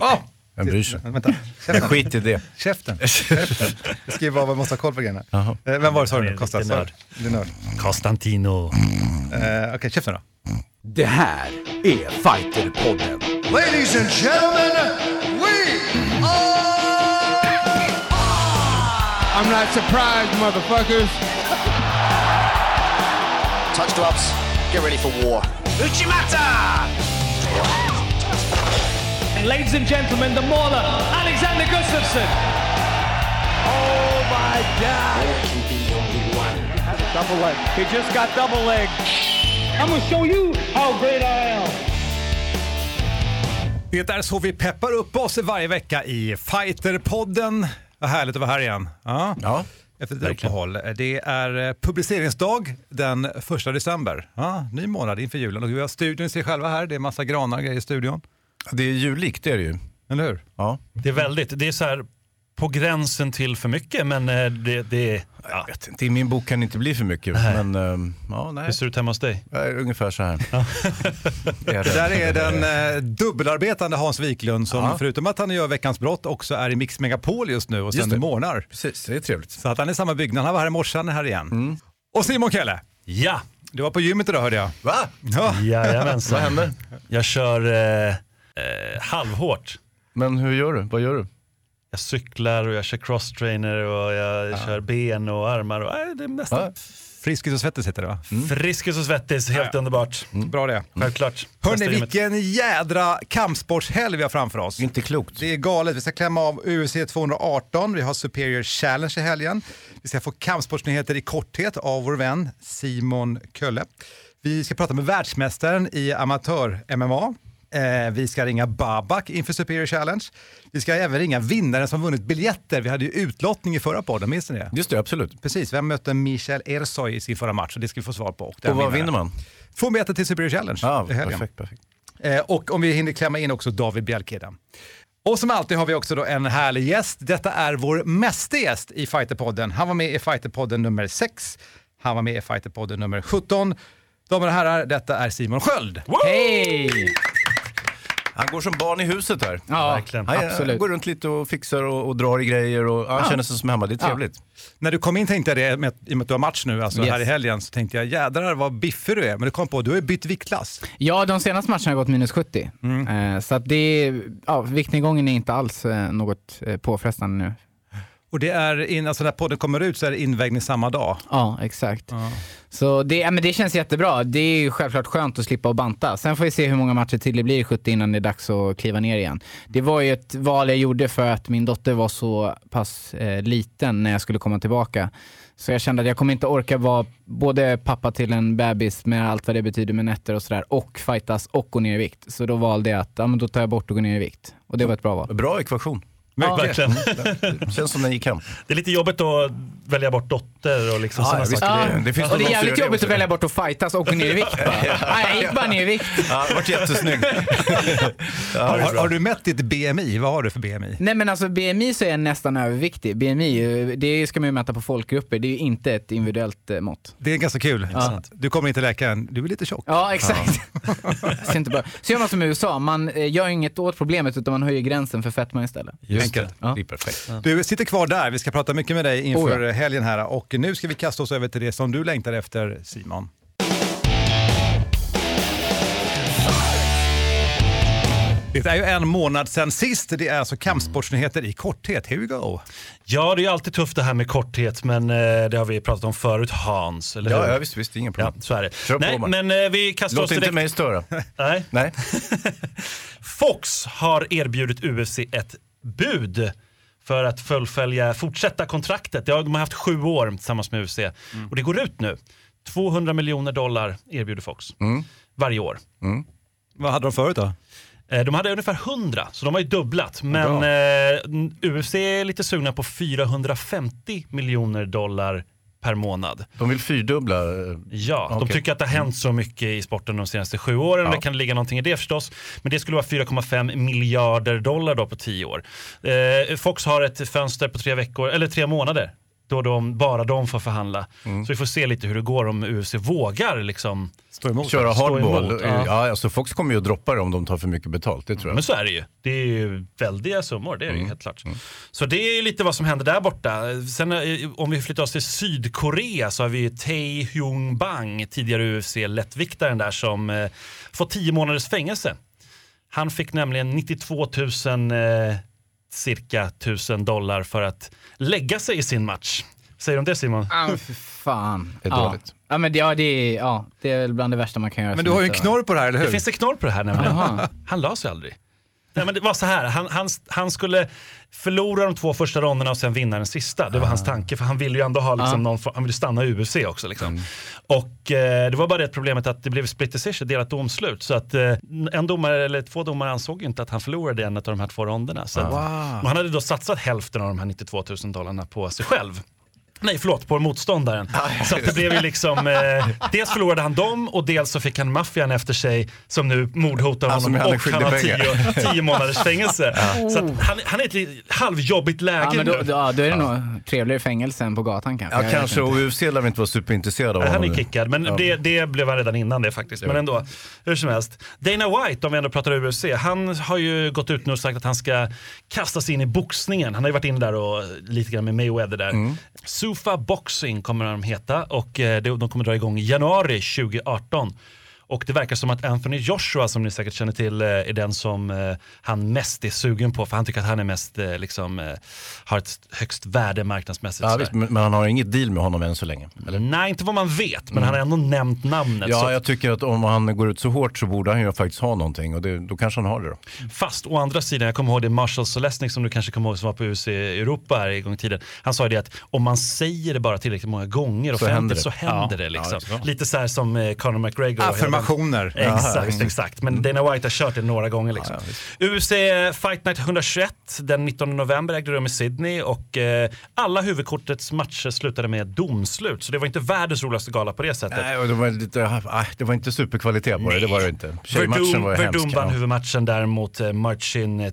Oh! Vem bryr sig? Vänta, käften. skit i det. käften. käften. Jag skriver bara vad man måste ha koll på grejerna. Jaha. Eh, Vem var det sa du nu? Kostas? nörd. Du är nörd. Konstantino. Eh, Okej, käften då. Det här är Fighterpodden. Ladies and gentlemen, we are. I'm not surprised, motherfuckers. Touch gloves. Get ready for war. And ladies and gentlemen, the mauler, Alexander Gustafsson. Oh my God. Double leg. He just got double leg. I'm gonna show you how great I am. Det är så vi peppar upp oss varje vecka i Fighterpodden. Vad härligt att vara här igen. Ja. Ja. Efter ett uppehåll. Det är eh, publiceringsdag den 1 december. Ja, ny månad inför julen. Och vi har studion i sig själva här. Det är massa granar och grejer i studion. Det är jullikt, det är det ju. Eller hur? Ja. Det är väldigt, det är så här på gränsen till för mycket men eh, det, det är, ja. Jag vet inte, i min bok kan det inte bli för mycket. Men ehm, ja, nej. Hur ser det ut hemma hos dig? Ungefär så här. Är Det där är den eh, dubbelarbetande Hans Wiklund som Ja. förutom att han gör Veckans brott också är i Mix Megapol just nu och sänder morgnar. Precis, det är trevligt. Så att han är i samma byggnad. Han var här i morse, han är här igen. Och Simon Kelle, Ja, du var på gymmet idag hörde jag. Va? Ja. jajamensan. Vad händer? Jag kör eh, eh, halvhårt. Men hur gör du? Vad gör du? Jag cyklar och jag kör crosstrainer och jag kör ben och armar. Och, nej, det är nästan Ja. Friskis och Svettis heter det va? Friskis och svettis, helt underbart. Bra det. Självklart. Hörni, Bästa gymmet. vilken jädra kampsportshelg vi har framför oss. Inte klokt. Det är galet. Vi ska klämma av UFC 218, vi har Superior Challenge i helgen. Vi ska få kampsportsnyheter i korthet av vår vän Simon Kölle. Vi ska prata med världsmästaren i amatör-MMA. Eh, vi ska ringa Babak inför Superior Challenge. Vi ska även ringa vinnaren som vunnit biljetter. Vi hade ju utlottning i förra podden, minns ni det? Just det, absolut. Precis, vem mötte Michel Ersoy i sin förra match? Och det ska vi få svar på. Och, Och vad vinnaren. vinner man? Två biljetter till Superior Challenge helgen. perfekt, perfekt. Eh, och om vi hinner klämma in också David Bjelkeda. Och som alltid har vi också då en härlig gäst. Detta är vår meste gäst i Fighterpodden. Han var med i Fighterpodden nummer 6. Han var med i Fighterpodden nummer 17. Damer och herrar, detta är Simon Sköld. Hej! Han går som barn i huset här. Ja, Verkligen. Han, han absolut. går runt lite och fixar och, och drar i grejer och han känner sig som hemma. Det är trevligt. När du kom in tänkte jag det, med, i och med att du har match nu, alltså Yes. här i helgen, så tänkte jag jädrar vad biffig du är. Men du kom på, du har bytt viktklass. Ja, de senaste matcherna har gått minus 70. Eh, så att det är, ja, viktnedgången är inte alls eh, något eh, påfrestande nu. Och det är, in, alltså när podden kommer ut så är det invägning samma dag. Ja, exakt. Så det, ja, men det känns jättebra. Det är ju självklart skönt att slippa att banta. Sen får vi se hur många matcher till det blir i 70 innan det är dags att kliva ner igen. Det var ju ett val jag gjorde för att min dotter var så pass eh, liten när jag skulle komma tillbaka. Så jag kände att jag kommer inte orka vara både pappa till en bebis med allt vad det betyder med nätter och sådär och fightas och gå ner i vikt. Så då valde jag att ja, men då tar jag bort och går ner i vikt. Och det var ett bra val. Bra ekvation. Ja. Verkligen. Känns som den gick hem. Det är lite jobbigt att välja bort dotter och liksom Ja, sådana visst. saker. det- det finns och det är jävligt det jobbigt att välja bort att fightas och gå ner i vikt. Nej, jag gick bara ner i vikt. Ja, det vart jättesnygg. Har, har, har du mätt ditt BMI? Vad har du för BMI? Nej men alltså BMI så är jag nästan överviktig. BMI, eh, det ska man ju mäta på folkgrupper. Det är ju inte ett individuellt eh, mått. Det är ganska kul. Du kommer in till läkaren, du är lite tjock. Ja, exakt. Inte bra. Så gör man som i USA, man eh, gör inget åt problemet utan man höjer gränsen för fetma istället. Just det. Ja. Det är perfekt. Du sitter kvar där, vi ska prata mycket med dig inför Oh ja. helgen här och nu ska vi kasta oss över till det som du längtar efter Simon. Det är ju en månad sedan sist, det är alltså kampsportsnyheter i korthet. Here we go. Ja, det är ju alltid tufft det här med korthet, men eh, det har vi pratat om förut Hans, eller hur? Ja, ja visst, visst, inga Ja, problem. så är det. Kör på Nej, bara. men eh, vi kastar Låt oss inte direkt... mig störa. Nej. Nej. Fox har erbjudit UFC ett bud för att fullfölja, fortsätta kontraktet. De har haft sju år tillsammans med UFC och det går ut nu. 200 miljoner dollar erbjuder Fox varje år. Vad hade de förut då? Eh, De hade ungefär 100, så de har ju dubblat. Men eh, UFC är lite sugna på 450 miljoner dollar per månad. De vill fyrdubbla. eh, Ja, de Okej. tycker att det har hänt så mycket i sporten de senaste sju åren. Ja. Det kan ligga någonting i det förstås. Men det skulle vara 4,5 miljarder dollar då på tio år. Eh, Fox har ett fönster på tre veckor, eller tre månader då de, bara de får förhandla. Så vi får se lite hur det går om UFC vågar liksom. Stå emot. Köra Stå hardball. emot, ja. ja. alltså Fox kommer ju att droppa det om de tar för mycket betalt, det tror jag. Men så är det ju. Det är ju väldiga summor, det är det Mm. ju helt klart. Så det är ju lite vad som händer där borta. Sen eh, om vi flyttar oss till Sydkorea så har vi ju Tae Hyung Bang, tidigare UFC-lättviktaren där som eh, fått 10 månaders fängelse. Han fick nämligen 92 000 eh, cirka 1000 dollar för att lägga sig i sin match. Säger de det Simon? Ja, men för fan. Det är ja. dåligt. Ja, men det, ja, det, är, ja, det är väl bland det värsta man kan göra. Men du har ju en knorr på det här, eller hur? Det finns det knorr på det här nämligen. Han la sig aldrig. Nej, men det var så här, han, han, han skulle förlora de två första ronderna och sen vinna den sista. Det var hans tanke, för han ville ju ändå ha liksom någon, form- han ville stanna i UFC också. Liksom. Och eh, det var bara det problemet att det blev split decision, delat domslut. Så att eh, en domare, eller två domare ansåg ju inte att han förlorade en av de här två ronderna. Så att, och han hade då satsat hälften av de här 92 000 dollarna på sig själv. Nej, förlåt, på motståndaren. Så att det blev ju liksom, eh, dels förlorade han dem och dels så fick han maffian efter sig som nu mordhotar Alltså, honom är och han har tio, tio månaders fängelse. Så att han, han är i ett lite halvjobbigt läge Ja, men då, nu. ja, då är det nog trevligare fängelse än på gatan kanske. Ja, Jag kanske. Och UFC lär väl inte vara superintresserad av Nej, han honom är kickad, men Ja. det, det blev han redan innan det faktiskt. Men ändå, hur som helst. Dana White, om vi ändå pratar UFC, han har ju gått ut nu och sagt att han ska kasta sig in i boxningen. Han har ju varit inne där och lite grann med Mayweather där. Mm. Sufa Boxing kommer de heta och eh, de kommer dra igång i januari 2018. Och det verkar som att Anthony Joshua, som ni säkert känner till, eh, är den som eh, han mest är sugen på. För han tycker att han är mest, eh, liksom, har ett högst värde marknadsmässigt. Ja, visst, men han har inget deal med honom än så länge. Eller? Nej, inte vad man vet, men han har ändå nämnt namnet. Ja, så jag tycker att om han går ut så hårt så borde han ju faktiskt ha någonting och det, då kanske han har det då. Fast å andra sidan, jag kommer ihåg det Marshall Solesnik som du kanske kommer ihåg som var på UC i Europa här en gång i tiden. Han sa ju det att om man säger det bara tillräckligt många gånger Så händer offentligt det. så händer Ja. det. Liksom. Ja, det. Lite så här som Conor McGregor. och Affirmationer. Exakt, exakt. Men Dana White har kört det några gånger. Liksom. UFC Fight Night 121 den 19 november ägde rum i Sydney och eh, alla huvudkortets matcher slutade med domslut. Så det var inte världens roligaste gala på det sättet. Nej, och det var, lite, ah, det var inte superkvalitet på det, det var det inte. Tjejmatchen Verdum, var ju Verdum hemsk. vann Ja. huvudmatchen där mot eh, Marcin eh,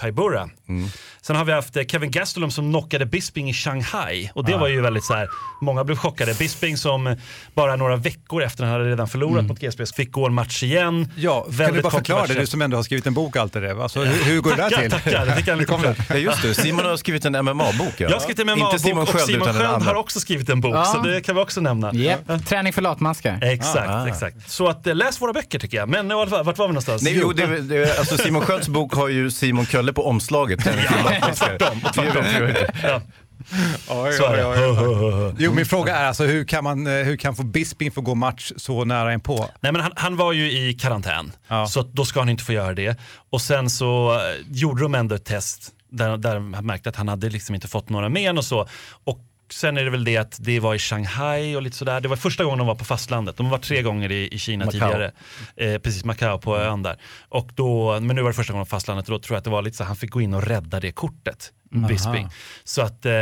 Tybura. Mm. Sen har vi haft eh, Kevin Gastelum som knockade Bisping i Shanghai. Och det var ju väldigt så här, många blev chockade. Bisping som eh, bara några veckor efter han hade redan förlorat mot GSP fick gå en match igen. Mm. Ja, kan Väldigt du bara förklara det, du som ändå har skrivit en bok och allt det där. Alltså, hur, hur går det där Tackar, till? tackar. Det fick han lite. Ja, just det. Simon har skrivit en MMA-bok. Ja. Jag har skrivit en MMA-bok och Sköld, Simon Sköld har också skrivit en bok, Ja. så det kan vi också nämna. Japp, träning för latmaskar. Exakt, Ah. exakt. Så att, eh, läs våra böcker tycker jag. Men fall, vart var vi någonstans? Nej, jo, det, det, alltså Simon Skölds bok har ju Simon Kölle på omslaget. Ja. Oj, Så är oj, oj, oj. Jo, min fråga är alltså hur kan, man, eh, hur kan få Bisping få gå match så nära en på? Nej, men han, han var ju i karantän, Ja. så då ska han inte få göra det. Och sen så eh, gjorde de ändå ett test där, där de märkte att han hade liksom inte fått några men och så. Och sen är det väl det att det var i Shanghai och lite sådär. Det var första gången de var på fastlandet. De har varit tre gånger i, i Kina Macau. tidigare. Eh, precis, Macau på ön där. Och då, men nu var det första gången på fastlandet och då tror jag att det var lite så han fick gå in och rädda det kortet, Bisping. Så att, eh,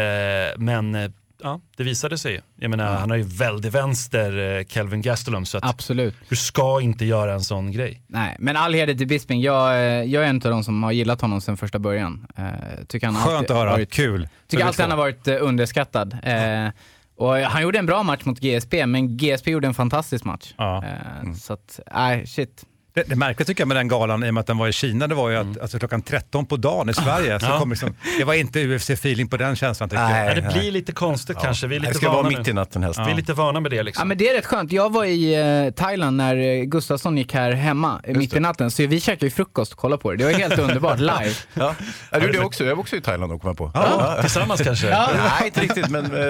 men eh, ja, det visade sig. Jag menar, han har ju väldigt vänster, eh, Kelvin Gastelum, så att Absolut. du ska inte göra en sån grej. Nej, men all heder till Bisping. Jag, eh, jag är en av de som har gillat honom sedan första början. Eh, tycker han Skönt alltid att höra, Varit, kul. tycker alltid han har varit underskattad. Eh, och han gjorde en bra match mot GSP, men GSP gjorde en fantastisk match. Ja. Eh, Så att, nej, shit. Det, det märkliga tycker jag med den galan, i och med att den var i Kina, det var ju att alltså, klockan 13 på dagen i Sverige, så Ja. kom liksom, det var inte UFC-feeling på den känslan tycker jag. Nej. Ja, det blir lite konstigt kanske. Vi är Det lite, ska vara mitt i natten helst. vi är lite vana med det. Ja Liksom. men det är rätt skönt. Jag var i eh, Thailand när eh, Gustafsson gick här hemma eh, mitt i natten, så vi käkade ju frukost och kollade på det. Det var helt underbart, live. Ja. Ja, det gjorde jag också. Jag var också i Thailand och kom jag på. ja, tillsammans kanske. Nej, inte riktigt, men eh,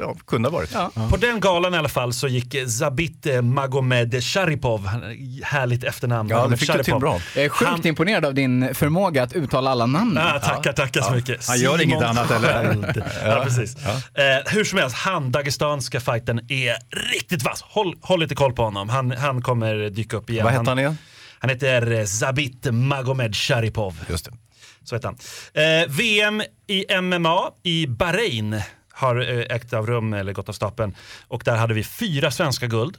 ja, kunde ha varit. På den galan i alla fall så gick eh, Zabit Magomed Sharipov, härligt efternamn. Ja, det Magomed fick du till bra. Jag är sjukt Han- imponerad av din förmåga att uttala alla namn. Ah, tackar, tackar så mycket. Han gör inget annat, eller? Ja, precis. Eh, hur som helst, han, dagestanska fighten är riktigt vass. Håll, håll lite koll på honom. Han, han kommer dyka upp igen. Vad hette han igen? Han heter Zabit Magomed Sharipov. Just det. Så heter han. Eh, VM i MMA i Bahrain har eh, ägt av rum, eller gått av stapeln. Och där hade vi fyra svenska guld.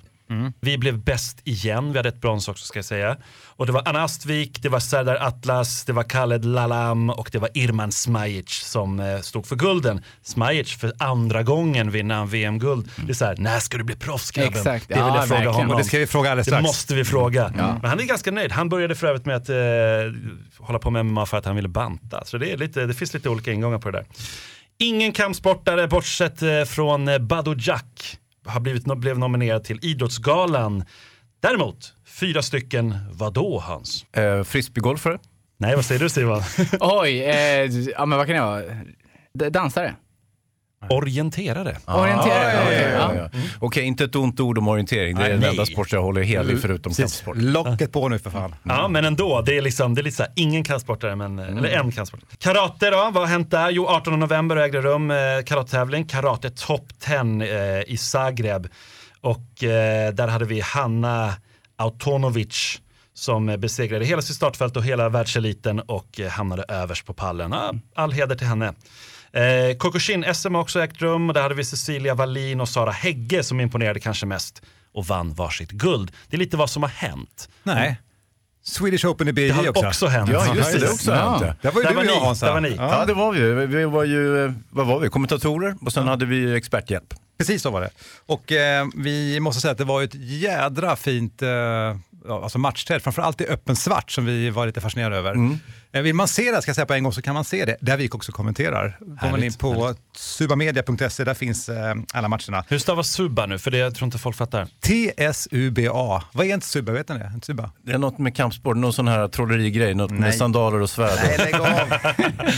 Vi blev bäst igen, vi hade ett brons också ska jag säga. Och det var Anna Astvik, det var Serdar Atlas, det var Khaled Lalam och det var Irman Smajic som eh, stod för gulden. Smajic för andra gången vinner han VM-guld. Det är så här, när ska du bli proffs grabben? Exakt. Det vill Ja, jag fråga verkligen. honom. Och det ska vi fråga alldeles Det strax. måste vi fråga. Men han är ganska nöjd. Han började för övrigt med att eh, hålla på med MMA för att han ville banta. Så det, är lite, det finns lite olika ingångar på det där. Ingen kampsportare bortsett eh, från eh, Badou Jack har blivit, blev nominerad till Idrottsgalan. Däremot, fyra stycken, vadå Hans? Eh, Frisbeegolfare. Nej, vad säger du Simon? Oj, eh, ja men vad kan det vara? D- dansare? Orienterare. Orienterare? Ja, okej, ja, ja, ja. ja. Okej, inte ett ont ord om orientering. Det är den enda sport jag håller helig förutom Precis. kampsport. Locket på nu för fan. Ja, men ändå. Det är, liksom, det är lite ingen kampsportare, men, eller en kampsportare. Karate då, vad har hänt där? Jo, 18 november ägde rum eh, karatetävling, Karate Top 10 eh, i Zagreb. Och eh, där hade vi Hanna Autonovic som besegrade hela sitt startfält och hela världseliten och eh, hamnade överst på pallen. Ja, all heder till henne. Eh, Kokushin-SM har också ägt rum och där hade vi Cecilia Wallin och Sara Hägge som imponerade kanske mest och vann varsitt guld. Det är lite vad som har hänt. Nej. Swedish Open i Det BJ har också. också hänt. Ja, just det. Det också Ja. hänt. ja. Där var ju Där du var och jag ni, Hansa. där var ni. Ja, det var vi. Vi var ju, eh, vad var vi, kommentatorer och sen hade vi experthjälp. Precis så var det. Och eh, vi måste säga att det var ett jädra fint eh, ja, alltså matchträd, framförallt i öppen svart som vi var lite fascinerade över. Eh, Eh, vill man se det, ska jag säga på en gång, så kan man se det, där vi också kommenterar. Går man in på subamedia.se, där finns eh, alla matcherna. Hur stavas suba nu? För det jag tror inte folk fattar. T-S-U-B-A. Vad är en suba? Vet ni det? Suba? Det är något med kampsport, någon sån här trollerigrej, något Nej. med sandaler och svärd. Nej, lägg av.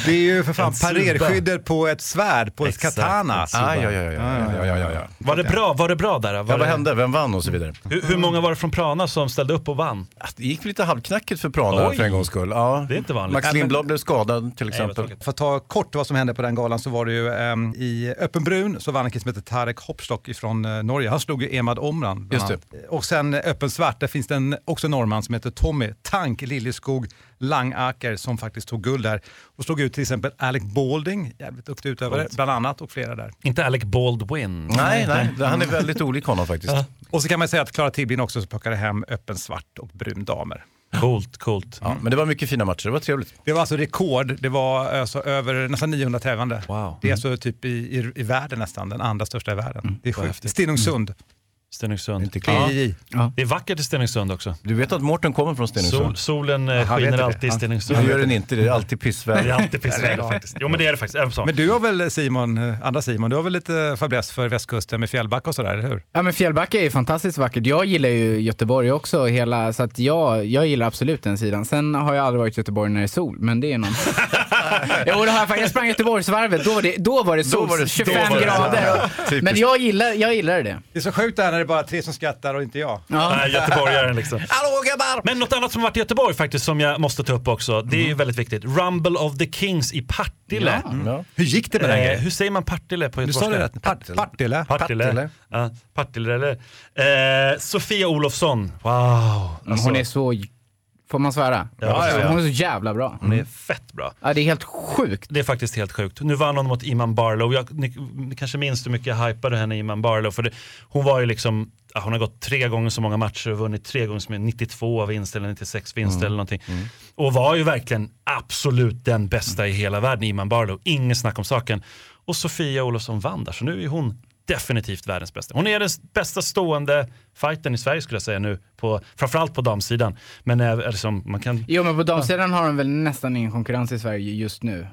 det är ju för fan parerskyddet på ett svärd, på Exakt. ett katana. Ah, ja, ja, ja, ja, ja, ja, ja. Var det bra, var det bra där? Var ja, vad hände? Vem vann och så vidare? Hur, hur, många var det från Prana som ställde upp och vann? Det gick lite halvknackigt för Prana Oj. för en gångs skull. Ja. Det är inte vanligt. Max Ja, Lindblad blev skadad till exempel. tråkigt. För att ta kort vad som hände på den galan så var det ju ehm, i öppen brun så vann en kille som heter Tarek Hopstock från eh, Norge. Han slog ju Emad Omran. Just det. Och sen öppen svart, där finns det en, också en norrman som heter Tommy Tank Lilleskog Langaker som faktiskt tog guld där och slog ut till exempel Alec Balding, jävligt duktig utövare, bland annat och flera där. Inte Alec Baldwin. Nej, nej, han är väldigt olik honom faktiskt. Och så kan man säga att Klara Tibbling också plockade hem öppen svart och brun damer. Coolt, coolt. Ja, men det var mycket fina matcher, det var trevligt. Det var alltså rekord, det var alltså över nästan 900 tävlande. Wow. Det är alltså typ i, i, i världen nästan, den andra största i världen. det är sjukt. Stenungsund. Stenungsund. Inte klart. PJJ. Det är vackert i Stenungsund också. Du vet att Mårten kommer från Sol, Stenungsund? solen eh, han skiner det. alltid i Han- Stenungsund. Det gör den inte, det är alltid Det är pissväder. alltid pissväder faktiskt. Jo men det är det faktiskt. Även så. Men du har väl Simon, eh, andra Simon, du har väl lite fäbless för västkusten med fjällbacka och sådär, eller hur? Ja men Fjällbacka är ju fantastiskt vackert. Jag gillar ju Göteborg också, hela, så att jag, jag gillar absolut den sidan. Sen har jag aldrig varit i Göteborg när det är sol, men det är någon... jo det har jag faktiskt. Jag sprang Göteborgsvarvet, då var det, då var det sol, var det- 25 då var det- grader. Och, Typiskt. men jag gillar, jag gillar det. Det är så sjukt det här när det är bara tre som skrattar och inte jag. Ja. Nej, göteborgaren liksom. Hallå! Men något annat som varit i Göteborg faktiskt som jag måste ta upp också. Det är ju väldigt viktigt. Rumble of the Kings i Partille. Ja. Hur gick det med den Eh, grejen? hur säger man Partille på Du sa det göteborgska? rätt. Part- Partille. Partille. Partille. Ja, Partille eller? Eh, Sofia Olofsson. Wow. Hon är så... Får man svära? Ja, ja, ja. Hon är så jävla bra. Hon är fett bra. Ja, det är helt sjukt. Det är faktiskt helt sjukt. Nu vann hon mot Iman Barlow. Jag, ni, ni kanske minns hur mycket jag hypade henne Iman Barlow. För det, hon var ju liksom, hon har gått tre gånger så många matcher och vunnit tre gånger så mycket, 92 vinster eller 96 vinster eller någonting. Och var ju verkligen absolut den bästa i hela världen, Iman Barlow. Ingen snack om saken. Och Sofia Olofsson vann där, så nu är hon definitivt världens bästa. Hon är den bästa stående fighten i Sverige skulle jag säga nu, på, framförallt på damsidan. Men eh, liksom, man kan Jo, men på damsidan har de väl nästan ingen konkurrens i Sverige just nu.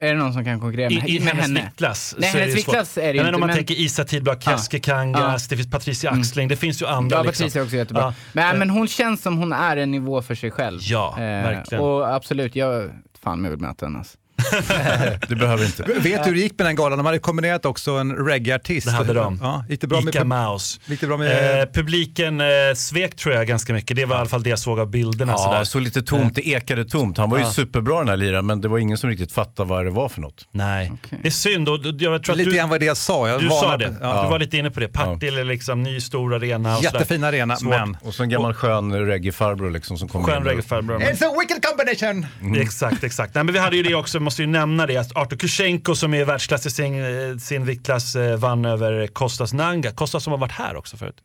Är det någon som kan konkurrera med, I, i med hennes henne? viktklass. Nej, är hennes viktklass är det ju Ja, men inte, Om man men- tänker Isa Tidblad, Keske Kangas, det finns Patricia Axling, det finns ju andra. Ja, liksom. Patricia är också jättebra. Ja. Men, men hon känns som hon är en nivå för sig själv. Eh, Ja, verkligen. Och absolut, jag... Fan, jag vill möta henne alltså. Du behöver inte. Vet du hur det gick med den galan? De hade kombinerat också en reggae-artist. Det hade de. Ja, gick det bra Ica med... Mouse. Gick det bra med... Eh, publiken eh, svek tror jag ganska mycket. Det var i alla fall det jag såg av bilderna. Ja, sådär. så lite tomt, det ekade tomt. Han var ju Ja. superbra den här liraren, men det var ingen som riktigt fattade vad det var för något. Nej, det är synd. Och, jag tror att Lite du, grann vad det jag sa. Jag du sa det. Ja. Du var lite inne på det. Partille, liksom, ny stor arena. Och sådär. Jättefin arena, Svårt. men... Och så en gammal skön reggae-farbror liksom som kom Skön in. reggae-farbror. It's a wicked combination! Exakt, exakt. Nej, men vi hade ju det också, måste ju nämna det att Artur Kushenko som är världsklass i sin, eh, sin viktklass eh, vann över Kostas Nanga. Kostas som har varit här också förut.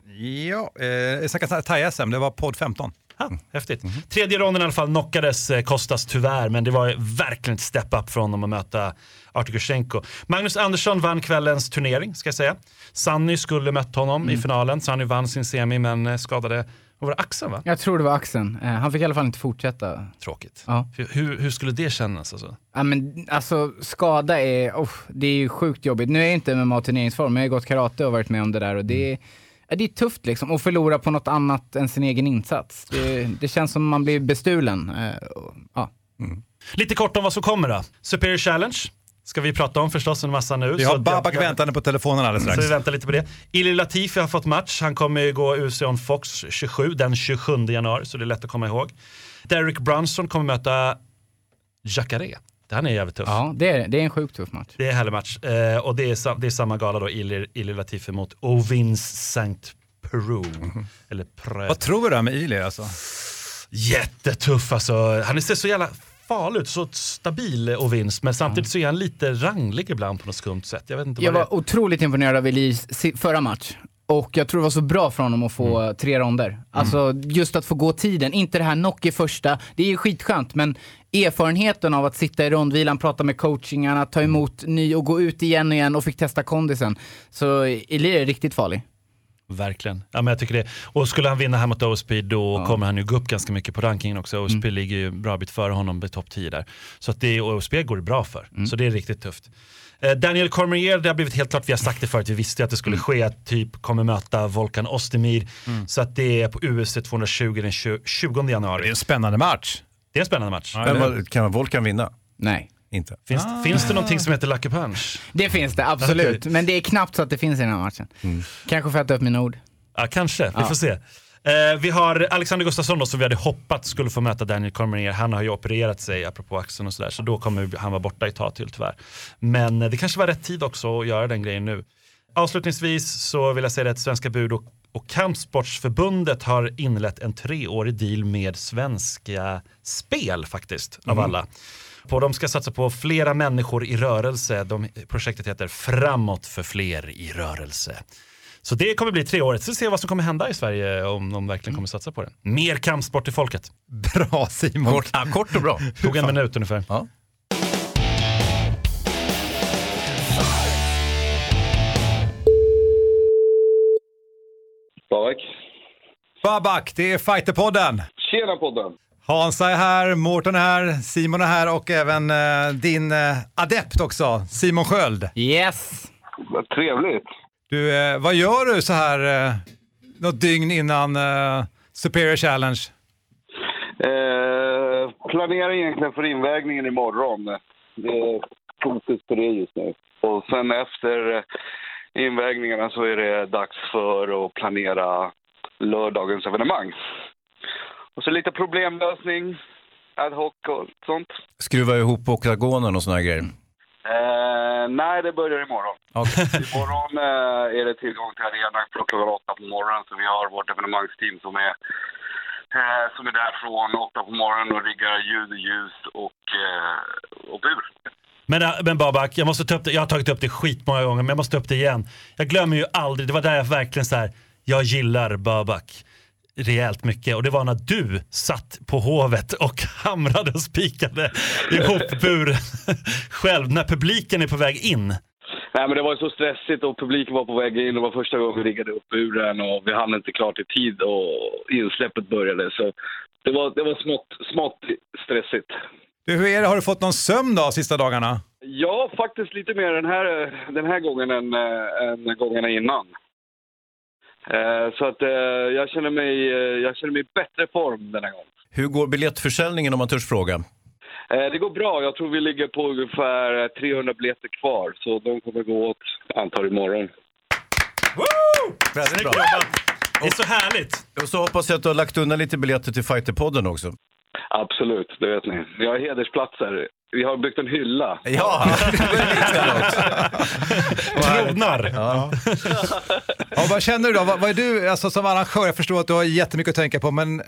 Ja, eh, snacka thai-SM, det var podd 15. Ha, häftigt. Tredje ronden i alla fall knockades eh, Kostas tyvärr, men det var verkligen ett step up från honom att möta Artur Kushenko. Magnus Andersson vann kvällens turnering, ska jag säga. Sanny skulle mött honom i finalen. Sanny vann sin semi, men skadade, var det, axeln va? Jag tror det var axeln. Eh, han fick i alla fall inte fortsätta. Tråkigt. Ja. Hur, hur, skulle det kännas alltså? Ja, men, alltså, skada är, oh, det är ju sjukt jobbigt. Nu är jag inte MMA turneringsform, men jag har gått karate och varit med om det där och det är, ja, det är tufft liksom. Att förlora på något annat än sin egen insats. Det, det känns som man blir bestulen. Eh, och, ja. Lite kort om vad som kommer då. Superior Challenge ska vi prata om förstås en massa nu. Vi Så har Babak jag- väntande på telefonen alldeles Så strax. vi väntar lite på det. Ili Latifi har fått match. Han kommer ju gå UC on Fox 27 den 27 januari, så det är lätt att komma ihåg. Derek Brunson kommer möta Jacare. Han är jävligt tuff. ja, det är, det är en sjukt tuff match. Det är en härlig match. Eh, och det är, det är samma gala då, Ili, Ili Latifi mot Ovins Saint Peru. Eller Pre. Vad tror du med Ili alltså? Jättetuff alltså. Han ser så jävla farlig ut, så stabil Ovins. Men samtidigt så är han lite ranglig ibland på något skumt sätt. Jag vet inte Jag vad det var otroligt imponerad av Elis förra match. Och jag tror det var så bra för honom att få Mm. tre ronder. Alltså just att få gå tiden, inte det här knock i första. Det är ju skitskönt, men erfarenheten av att sitta i rondvilan, prata med coachingarna, ta emot ny och gå ut igen och igen och fick testa kondisen. Så Eli är riktigt farlig. Verkligen. Ja, men jag tycker det. Och skulle han vinna här mot OSP då kommer han ju gå upp ganska mycket på rankingen också. OSP ligger ju bra bit före honom i topp 10 där. Så att det, OSP går det bra för. Så det är riktigt tufft. Eh, Daniel Cormier, det har blivit helt klart, vi har sagt det förut, vi visste att det skulle ske, att typ kommer möta Volkan Ostemir. Så att det är på USC 220 den 20, 20 Det är januari. en spännande match. Det är en spännande match. Men vad, kan Volkan vinna? Nej. Inte. Finns, finns det någonting som heter Lucky Punch? Det finns det, absolut. Men det är knappt så att det finns i den här matchen. Kanske får jag ta upp mina ord. Ja, kanske. Vi får se. Eh, vi har Alexander Gustafsson då, som vi hade hoppats skulle få möta Daniel Cormier. Han har ju opererat sig apropå axeln och sådär, så då kommer han vara borta ett tag till tyvärr. Men eh, det kanske var rätt tid också att göra den grejen nu. Avslutningsvis så vill jag säga att Svenska Bud och, och Kampsportsförbundet har inlett en treårig deal med Svenska Spel faktiskt, av alla. På, de ska satsa på flera människor i rörelse. De, projektet heter Framåt för fler i rörelse. Så det kommer bli treårigt. Så vi ser vad som kommer hända i Sverige om de verkligen kommer satsa på det. Mer kampsport i folket. Bra Simon. Kort, ja, kort och bra. Tog en minut ungefär. Ja. Babak. Babak, det är Fighterpodden. Tjena podden. Hansa är här, Mårten är här, Simon är här och även eh, din eh, adept också, Simon Sköld. Yes! Vad trevligt. Du, eh, vad gör du så här eh, något dygn innan eh, Superior Challenge? Eh, planerar egentligen för invägningen imorgon. Det är fokus på det just nu. Och sen efter eh, invägningarna så är det dags för att planera lördagens evenemang. Och så lite problemlösning, ad hoc och sånt. Skruva ihop oktagonen och såna här grejer. Eh, nej, det börjar imorgon. Okej. Imorgon eh, är det tillgång till arenan klockan åtta på morgonen. Så vi har vårt evenemangsteam som är, eh, som är där från åtta på morgonen och riggar ljud och ljus och, eh, och bur. Men, äh, men Babak, jag måste ta upp det. Jag har tagit upp det skitmånga gånger, men jag måste ta upp det igen. Jag glömmer ju aldrig, det var där jag verkligen så här, jag gillar Babak rejält mycket och det var när du satt på hovet och hamrade och spikade ihop buren själv när publiken är på väg in. Nej, men det var ju så stressigt och publiken var på väg in. Det var första gången vi riggade upp buren och vi hann inte klart i tid och insläppet började. Så det var, det var smått, smått stressigt. Du, hur är det, har du fått någon sömn då sista dagarna? Ja, faktiskt lite mer den här, den här gången än, äh, än gångerna innan. Eh, så att eh, jag, känner mig, eh, jag känner mig i bättre form den här gången. Hur går biljettförsäljningen om man törs fråga? Det går bra. Jag tror vi ligger på ungefär 300 biljetter kvar. Så de kommer gå åt, antar imorgon. Väldigt bra. Det är så härligt. Och så hoppas jag att du har lagt undan lite biljetter till Fighterpodden också. Absolut, det vet ni. Vi har hedersplatser. Vi har byggt en hylla. Ja, Tronar. Ja, vad känner du då? Vad, vad är du alltså, som arrangör? Jag förstår att du har jättemycket att tänka på, men eh,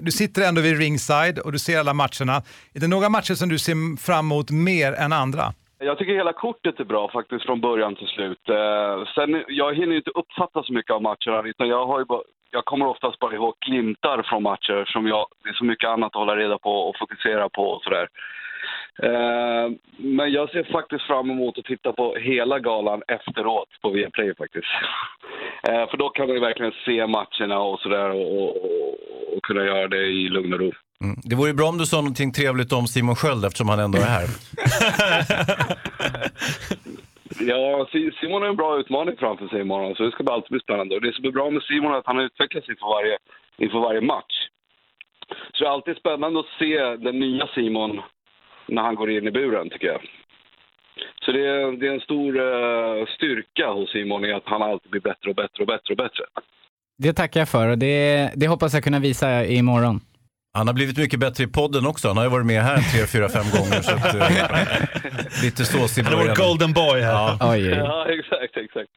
du sitter ändå vid ringside och du ser alla matcherna. Är det några matcher som du ser fram emot mer än andra? Jag tycker hela kortet är bra faktiskt från början till slut. Eh, sen, jag hinner inte uppfatta så mycket av matcherna utan jag, har ju bara, jag kommer oftast bara ihåg glimtar från matcher som jag, det är så mycket annat att hålla reda på och fokusera på och sådär. Eh, men jag ser faktiskt fram emot att titta på hela galan efteråt på Viaplay faktiskt. Eh, för då kan man ju verkligen se matcherna och sådär och, och, och kunna göra det i lugn och ro. Mm. Det vore ju bra om du sa någonting trevligt om Simon Sköld eftersom han ändå är här. Ja, Simon har en bra utmaning framför sig imorgon, så det ska alltid bli spännande. Och det som är bra med Simon är att han utvecklas inför varje, inför varje match. Så det är alltid spännande att se den nya Simon när han går in i buren, tycker jag. Så det är, det är en stor uh, styrka hos Simon i att han alltid blir bättre och bättre och bättre och bättre. Det tackar jag för och det, det hoppas jag kunna visa imorgon. Han har blivit mycket bättre i podden också. Han har ju varit med här tre, fyra, fem gånger. Så att, eh, lite sås i Han är vår början. golden boy här. Ja. Oj, oj. Ja, exakt, exakt.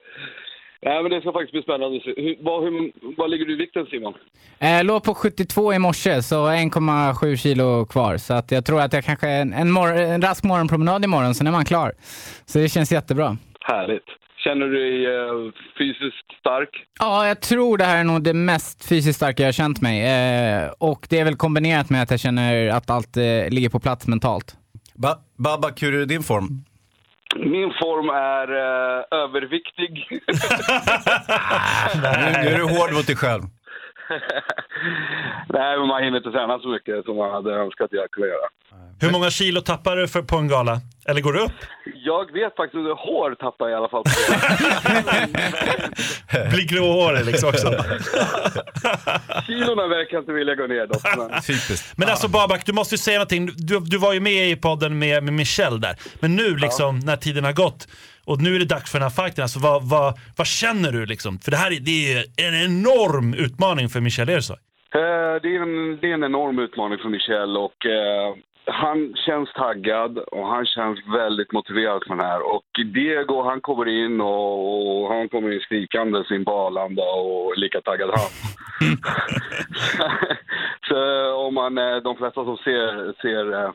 Nej, men det ska faktiskt bli spännande. Hur, vad, hur, vad ligger du i vikten, Simon? Jag låg på 72 i morse, så 1,7 kilo kvar. Så att jag tror att jag kanske en, en, mor- en rask morgonpromenad imorgon, sen är man klar. Så det känns jättebra. Härligt. Känner du dig eh, fysiskt stark? Ja, jag tror det här är nog det mest fysiskt starka jag har känt mig. Eh, och det är väl kombinerat med att jag känner att allt eh, ligger på plats mentalt. Ba Babak, hur är din form? Min form är eh, överviktig. Nu, nu är du hård mot dig själv. Nej, men man hinner inte träna så mycket som man hade önskat jag kunde göra. Hur många kilo tappar du för, på en gala? Eller går du upp? Jag vet faktiskt att hår tappar jag i alla fall. Blir gråhårig liksom också. Kilorna verkar inte vilja gå ner dock. Men... Typiskt. Men alltså Babak, du måste ju säga någonting. Du, du var ju med i podden med, med Michelle där. Men nu liksom, när tiden har gått och nu är det dags för den här fighten. Alltså, vad, vad, vad känner du liksom? För det här är, det är en enorm utmaning för Michelle Ersoy. Eh, det, är en, det är en enorm utmaning för Michel och eh, han känns taggad och han känns väldigt motiverad för den här. Och Diego han kommer in och, och han kommer in skrikande sin på Arlanda och lika taggad han. Så om man, eh, de flesta som ser, ser eh,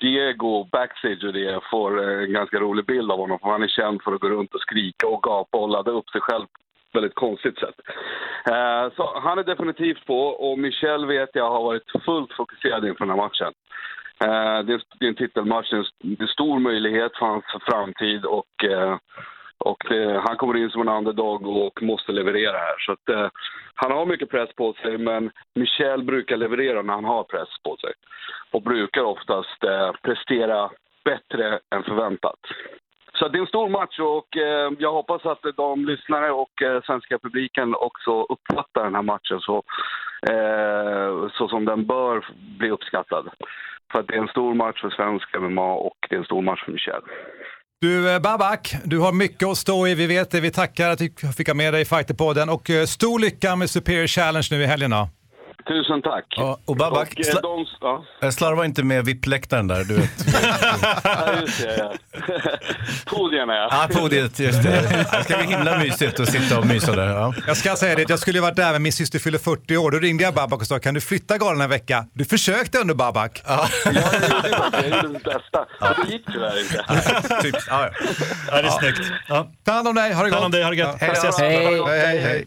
Diego backstage och det får eh, en ganska rolig bild av honom. För han är känd för att gå runt och skrika och gapa och ladda upp sig själv på väldigt konstigt sätt. Eh, Så han är definitivt på och Michel vet jag har varit fullt fokuserad inför den här matchen. Eh, det är en titelmatch, det är en- stor möjlighet för hans framtid och, eh, och det, han kommer in som en underdog och måste leverera här. Så att, han har mycket press på sig men Michel brukar leverera när han har press på sig. Och brukar oftast prestera bättre än förväntat. Så det är en stor match och jag hoppas att de lyssnare och eh, svenska publiken också uppfattar den här matchen så, så som den bör bli uppskattad. För att det är en stor match för svensk MMA och det är en stor match för Michel. Du eh, Babak, du har mycket att stå i, vi vet det. Vi tackar att du fick ha med dig i Fighterpodden och eh, stor lycka med Superior Challenge nu i helgen då. Tusen tack. Ja, och Babak, Och, eh, sla- de, ja, jag slarvar inte med VIP-läktaren där, du vet. ja, just det. Ja. Podierna ja. Ja, podiet, just det. Det ska bli himla mysigt att sitta och mysa där. Ja. Jag ska säga det, jag skulle ju varit där men min syster fyller 40 år. Då ringde jag Babak och sa, kan du flytta galan en vecka? Du försökte under Babak. Jag gjorde det, jag gjorde mitt bästa. Men det gick tyvärr inte. Typ, ja, ja. Ja, det är snyggt. Ja. Ta hand om dig, ha det Ta gott. hand om dig, ha det. Ja. Ses. Hej! Hej, hej, hej.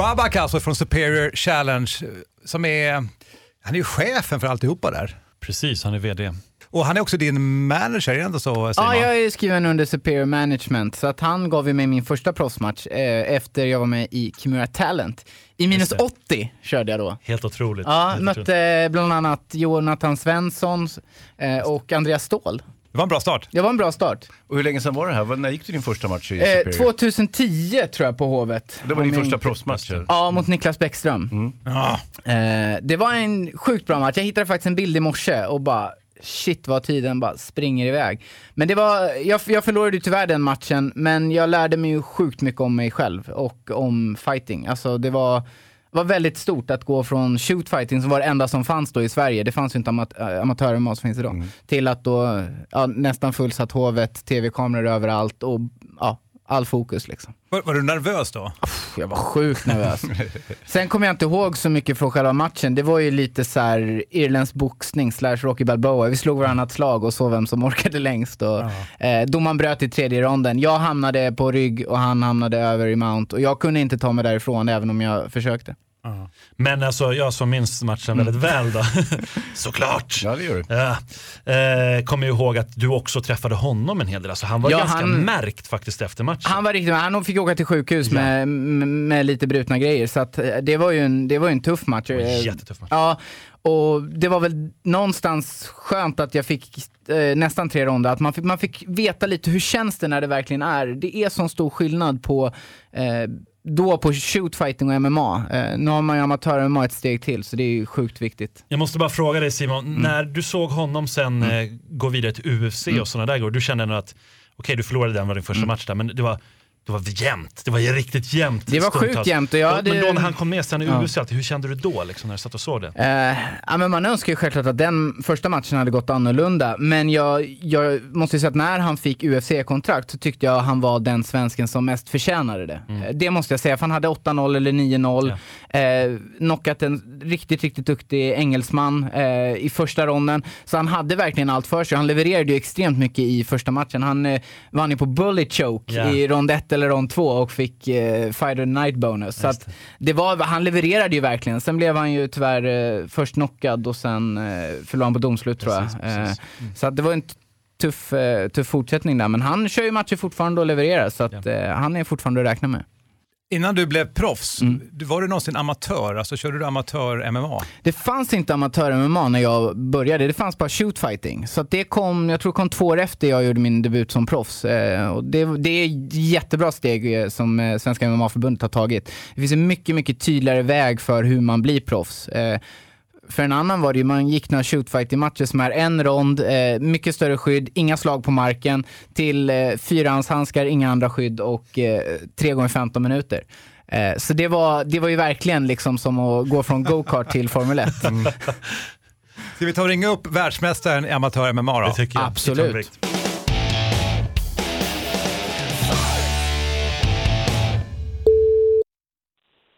Babak alltså från Superior Challenge, som är, han är ju chefen för alltihopa där. Precis, han är VD. Och han är också din manager, är det inte så Simon? Ja, jag är skriven under Superior Management, så att han gav ju mig min första proffsmatch eh, efter jag var med i Kimura Talent. I minus 80 körde jag då. Helt otroligt. Ja, Helt mötte otroligt. bland annat Jonathan Svensson eh, och Andreas Ståhl. Det var en bra start. Det var en bra start. Och hur länge sedan var det här? När gick du din första match i Eh, Superior? 2010 tror jag på Hovet. Det var din Om första proffsmatch? Ja, mot Niklas Bäckström. Eh, det var en sjukt bra match. Jag hittade faktiskt en bild i morse och bara shit vad tiden bara springer iväg. Men det var, jag, jag förlorade ju tyvärr den matchen, men jag lärde mig ju sjukt mycket om mig själv och om fighting. Alltså det var, var väldigt stort att gå från shootfighting, som var det enda som fanns då i Sverige, det fanns ju inte amat äh, amatör-MMA som finns idag, till att då ja, nästan fullsatt hovet, tv-kameror överallt och ja, all fokus liksom. Var, var du nervös då? Jag var sjukt nervös. Sen kommer jag inte ihåg så mycket från själva matchen. Det var ju lite så här irländsk boxning slash Rocky Balboa. Vi slog varannat slag och såg vem som orkade längst. Och, eh, domaren bröt i tredje ronden. Jag hamnade på rygg och han hamnade över i mount. Och jag kunde inte ta mig därifrån även om jag försökte. Men alltså, jag som minns matchen väldigt väl då. Såklart! Ja, det gör du. Ja. Eh, kommer ju ihåg att du också träffade honom en hel del. Alltså, han var Ja, ganska han- märkt faktiskt efter matchen. Han var riktigt Han fick åka till sjukhus med, med, med lite brutna grejer. Så att, eh, det, var ju en, det var en tuff match. Eh, jättetuff match. Ja, och det var väl någonstans skönt att jag fick eh, nästan tre ronder. Att man fick, man fick veta lite hur känns det när det verkligen är. Det är sån stor skillnad på eh, då på shootfighting och MMA. Eh, nu har man ju amatör-MMA ett steg till, så det är ju sjukt viktigt. Jag måste bara fråga dig Simon, Mm. när du såg honom sen eh, gå vidare till UFC och sådana där grejer, du kände ändå att okej du förlorade den var din första match där, men det var det var jämnt, det var riktigt jämnt. Det var sjukt jämnt och jag hade- Men då när han kom med sen i Ja. Hur kände du då liksom, när du satt och såg det? Eh, ja, men man önskar ju självklart att den första matchen hade gått annorlunda, men jag, jag måste ju säga att när han fick UFC-kontrakt så tyckte jag han var den svensken som mest förtjänade det. Mm. Eh, Det måste jag säga, för han hade 8-0 eller 9-0. Eh, knockat en riktigt, riktigt duktig engelsman eh, i första ronden. Så han hade verkligen allt för sig. Han levererade ju extremt mycket i första matchen. Han eh, vann ju på bullet choke Ja. i rond 1 eller rond 2 och fick eh, fighter night bonus. Så att det var, han levererade ju verkligen. Sen blev han ju tyvärr eh, först knockad och sen eh, förlorade han på domslut tror jag. Precis, precis. Eh, så att det var en tuff, eh, tuff fortsättning där. Men han kör ju matcher fortfarande och levererar så att eh, han är fortfarande att räkna med. Innan du blev proffs, Mm. var du någonsin amatör? Alltså körde du amatör-MMA? Det fanns inte amatör-MMA när jag började, det fanns bara shootfighting. Så det kom, jag tror det kom två år efter jag gjorde min debut som proffs. Eh, och det, det är ett jättebra steg eh, som eh, Svenska MMA-förbundet har tagit. Det finns en mycket, mycket tydligare väg för hur man blir proffs. För en annan var det ju, man gick några shootfighting-matcher som är en rond, eh, mycket större skydd, inga slag på marken, till eh, fyrahandshandskar, inga andra skydd och eh, tre gånger 15 minuter. Eh, så det var, det var ju verkligen liksom som att gå från go-kart till Formel 1. Ska vi ta och ringa upp världsmästaren i amatör-MMA då? Det tycker jag. Absolut.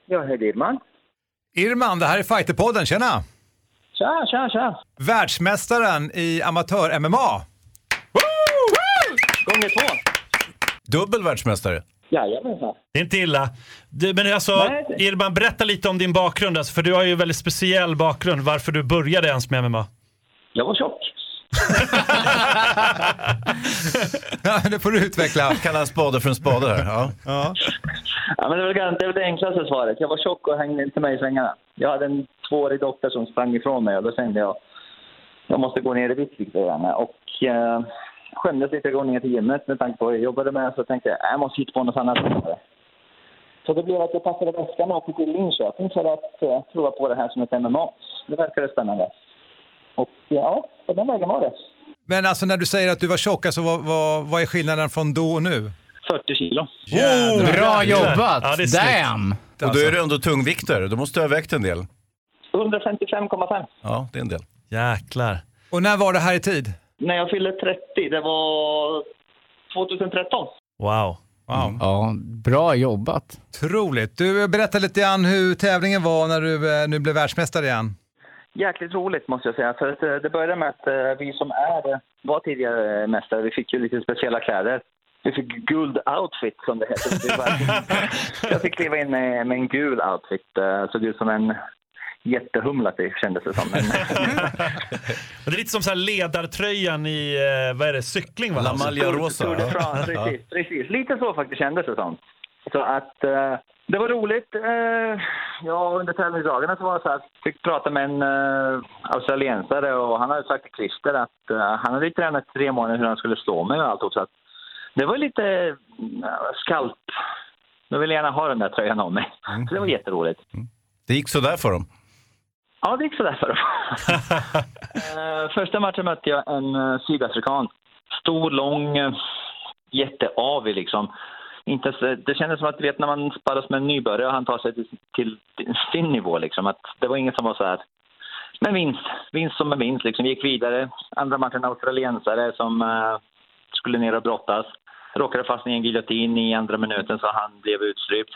Ja, hej Dirman. Irman, det här är Fighterpodden, tjena! Tja, tja, tja. Världsmästaren i amatör-MMA. Gånger två. Dubbel världsmästare. Jajamensan. Det är inte illa. Du, men alltså, Nej, Irman, berätta lite om din bakgrund. Alltså, för du har ju en väldigt speciell bakgrund. Varför du började ens med MMA. Jag var tjock. Ja, det får du utveckla. Kalla en spade för en spade här. Ja. Ja. Ja, men det, gan- det är väl det enklaste svaret. Jag var tjock och hängde inte med i svängarna. Jag hade en tvåårig dotter som sprang ifrån mig och då kände jag jag måste gå ner i vikt lite grann. Och eh, skämdes lite att gå ner till gymmet med tanke på vad jag jobbade med. Så tänkte jag jag måste hitta på något annat. Så det blev att jag passade väskan och åkte till Linköping för att eh, prova på det här som ett MMA. Det verkade spännande. Och ja, på den vägen var det. Men alltså när du säger att du var tjock, alltså, vad, vad, vad är skillnaden från då och nu? 40 kilo. Jädrar. Bra jobbat! Ja. Damn! Och då är du ändå tungviktare. Då måste du ha vägt en del. 155,5. Ja, det är en del. Jäklar. Och när var det här i tid? När jag fyllde 30, det var 2013. Wow. Wow. Ja, bra jobbat. Otroligt. Du, berätta lite grann hur tävlingen var när du eh, nu blev världsmästare igen. Jäkligt roligt måste jag säga. För att, eh, det började med att eh, vi som är, var tidigare mästare, vi fick ju lite speciella kläder. Vi fick guld outfit som det heter. Jag fick kliva in med, med en gul outfit. eh, Såg ut som en jättehumlat det kändes det som. Men, Men det är lite som så här ledartröjan i, eh, vad är det, cykling va? La Maglia Rosa. Tour de France, Ja. precis, precis. Lite så faktiskt kändes det som. Så att eh, det var roligt. Eh, ja, under tävlingsdagarna så var det så att jag fick prata med en eh, australiensare och han hade sagt till Christer att eh, han hade tränat tre månader hur han skulle slå mig och allt. Så att det var lite eh, skalp. Jag ville gärna ha den där tröjan om mig. Så det var jätteroligt. Det gick sådär för dem. Ja, det gick sådär för dem. Eh, Första matchen mötte jag en eh, sydafrikan. Stor, lång, eh, jätteavig liksom. Inte, det kändes som att vet, när man sparras med en nybörjare och han tar sig till, till sin nivå. Liksom. Att det var inget som var så här. Men vinst, vinst som en vinst. Liksom. Vi gick vidare. Andra matchen australiensare som eh, skulle ner och brottas. Råkade fast i en giljotin i andra minuten så han blev utstrypt.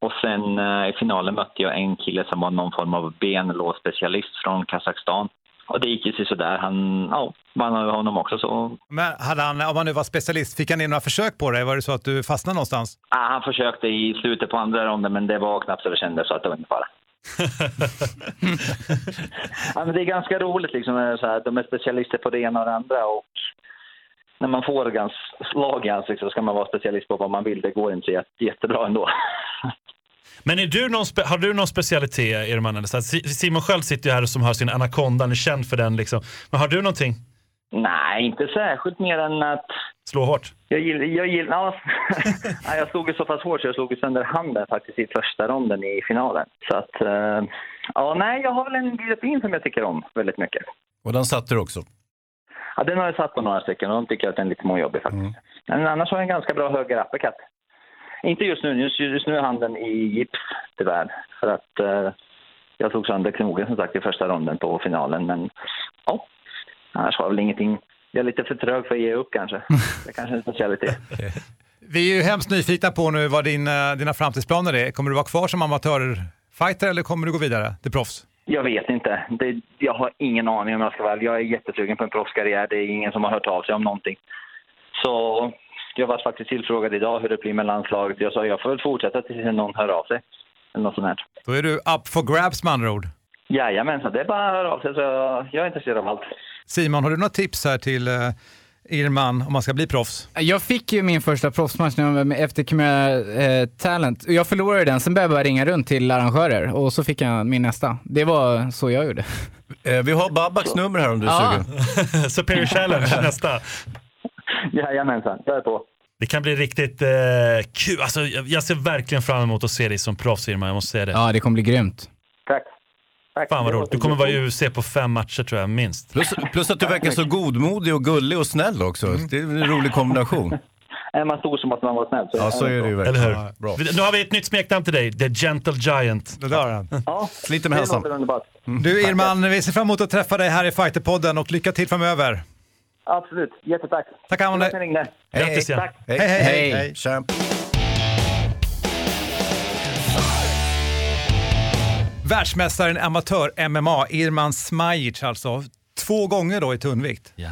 Och sen eh, i finalen mötte jag en kille som var någon form av benlåsspecialist från Kazakstan. Och det gick ju sådär. Han, ja, vann över honom också. Så Men hade han, om han nu var specialist, fick han in några försök på dig? Var det så att du fastnade någonstans? Ah, han försökte i slutet på andra ronden, men det var knappt så det kändes så att det var inte fara. ja, men det är ganska roligt liksom. är Så här, de är specialister på det ena och det andra. Och när man får gans, slag i ansiktet så ska man vara specialist på vad man vill. Det går inte jätte, jättebra ändå. Men är du någon spe- har du någon specialitet, så här, Si- Simon själv sitter ju här som har sin anakonda, han är känd för den. Liksom. Men har du någonting? Nej, inte särskilt mer än att... Slå hårt? Jag gillar... Jag, gillar, ja. ja, jag slog ju så pass hårt så jag slog sönder handen faktiskt i första ronden i finalen. Så att... eh, ja, nej, jag har väl en giljotin som jag tycker om väldigt mycket. Och den satte du också. Ja, den har jag satt på några stycken och de tycker att den är lite småjobbig faktiskt. Men annars har jag en ganska bra höger uppercut. Inte just nu, just, just nu är handen i gips tyvärr. För att eh, jag tog sönder knogen som sagt i första ronden på finalen. Men ja, annars har jag väl ingenting. Jag är lite för trög för att ge upp kanske. Det är kanske är en specialitet. Vi är ju hemskt nyfikna på nu vad din, eh, dina framtidsplaner är. Kommer du vara kvar som amatörfighter eller kommer du gå vidare till proffs? Jag vet inte. Det, jag har ingen aning om jag ska vara. Jag är jättesugen på en proffskarriär. Det är ingen som har hört av sig om någonting. Så jag var faktiskt tillfrågad idag hur det blir med landslaget. Jag sa jag får väl fortsätta tills någon hör av sig. Eller något sånt här. Då är du up for grabs med andra ord. Jajamensan, det är bara att höra av sig. Så jag, jag är intresserad av allt. Simon, har du några tips här till eh, Irman om man ska bli proffs? Jag fick ju min första proffsmatch när jag var med efter Chimera eh, Talent. Jag förlorade den, sen började jag bara ringa runt till arrangörer och så fick jag min nästa. Det var så jag gjorde. Eh, vi har Babaks nummer här om du är Ja. sugen. Superior Challenge nästa. Jajamensan, jag är på. Det kan bli riktigt eh, kul. Alltså, jag, jag ser verkligen fram emot att se dig som proffs, Irman. Jag måste säga det. Ja, det kommer bli grymt. Tack. Tack. Fan vad roligt. Du kommer vara i UFC på fem matcher tror jag, minst. Plus, plus att du verkar så godmodig och gullig och snäll också. Det är en rolig kombination. Är man stor så måste man vara snäll. Ja, så är det ju Eller verkligen. hur? Bra. Nu har vi ett nytt smeknamn till dig. The Gentle Giant. Det där han. Ja, Sliter med hälsan. underbart. Du Irman, vi ser fram emot att träffa dig här i Fighterpodden och lycka till framöver. Absolut. Jättetack. Tack att ringde. Grattis. Hej, hej, hej. Hej. hej. Världsmästaren amatör-MMA, Irman Smajic alltså. Två gånger då i tunnvikt. Ja.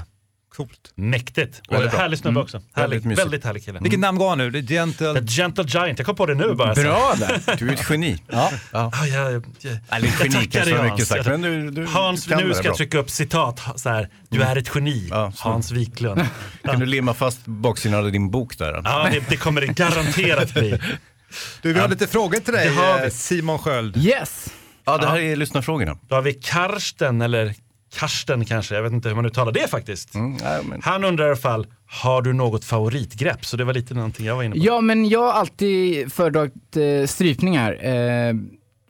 Coolt. Mäktigt. Och Väldigt härlig snubbe också. Härlig, Väldigt mysigt. väldigt härlig kille. Vilket namn gav han nu? The Gentle... The Gentle Giant. Jag kom på det nu bara. Bra där. Du är ett geni. Ja. Ja. Ah, jag, jag, jag, Eller geni kanske Hans. mycket sagt. Men du, du Hans, kan nu ska jag trycka upp citat så här. Du är ett geni, Ja. Hans Wiklund. Kan du limma fast baksidan av din bok där? Ja, det, det kommer det garanterat bli. Du, vi har lite frågor till dig, Det har vi. eh, Simon Sköld. Yes! Ja, det här är lyssnarfrågorna. Då har vi Karsten, eller Karsten kanske, jag vet inte hur man uttalar det faktiskt. Mm, nej, men... Han undrar i alla fall, har du något favoritgrepp? Så det var lite någonting jag var inne på. Ja, men jag har alltid föredragit eh, strypningar. Eh,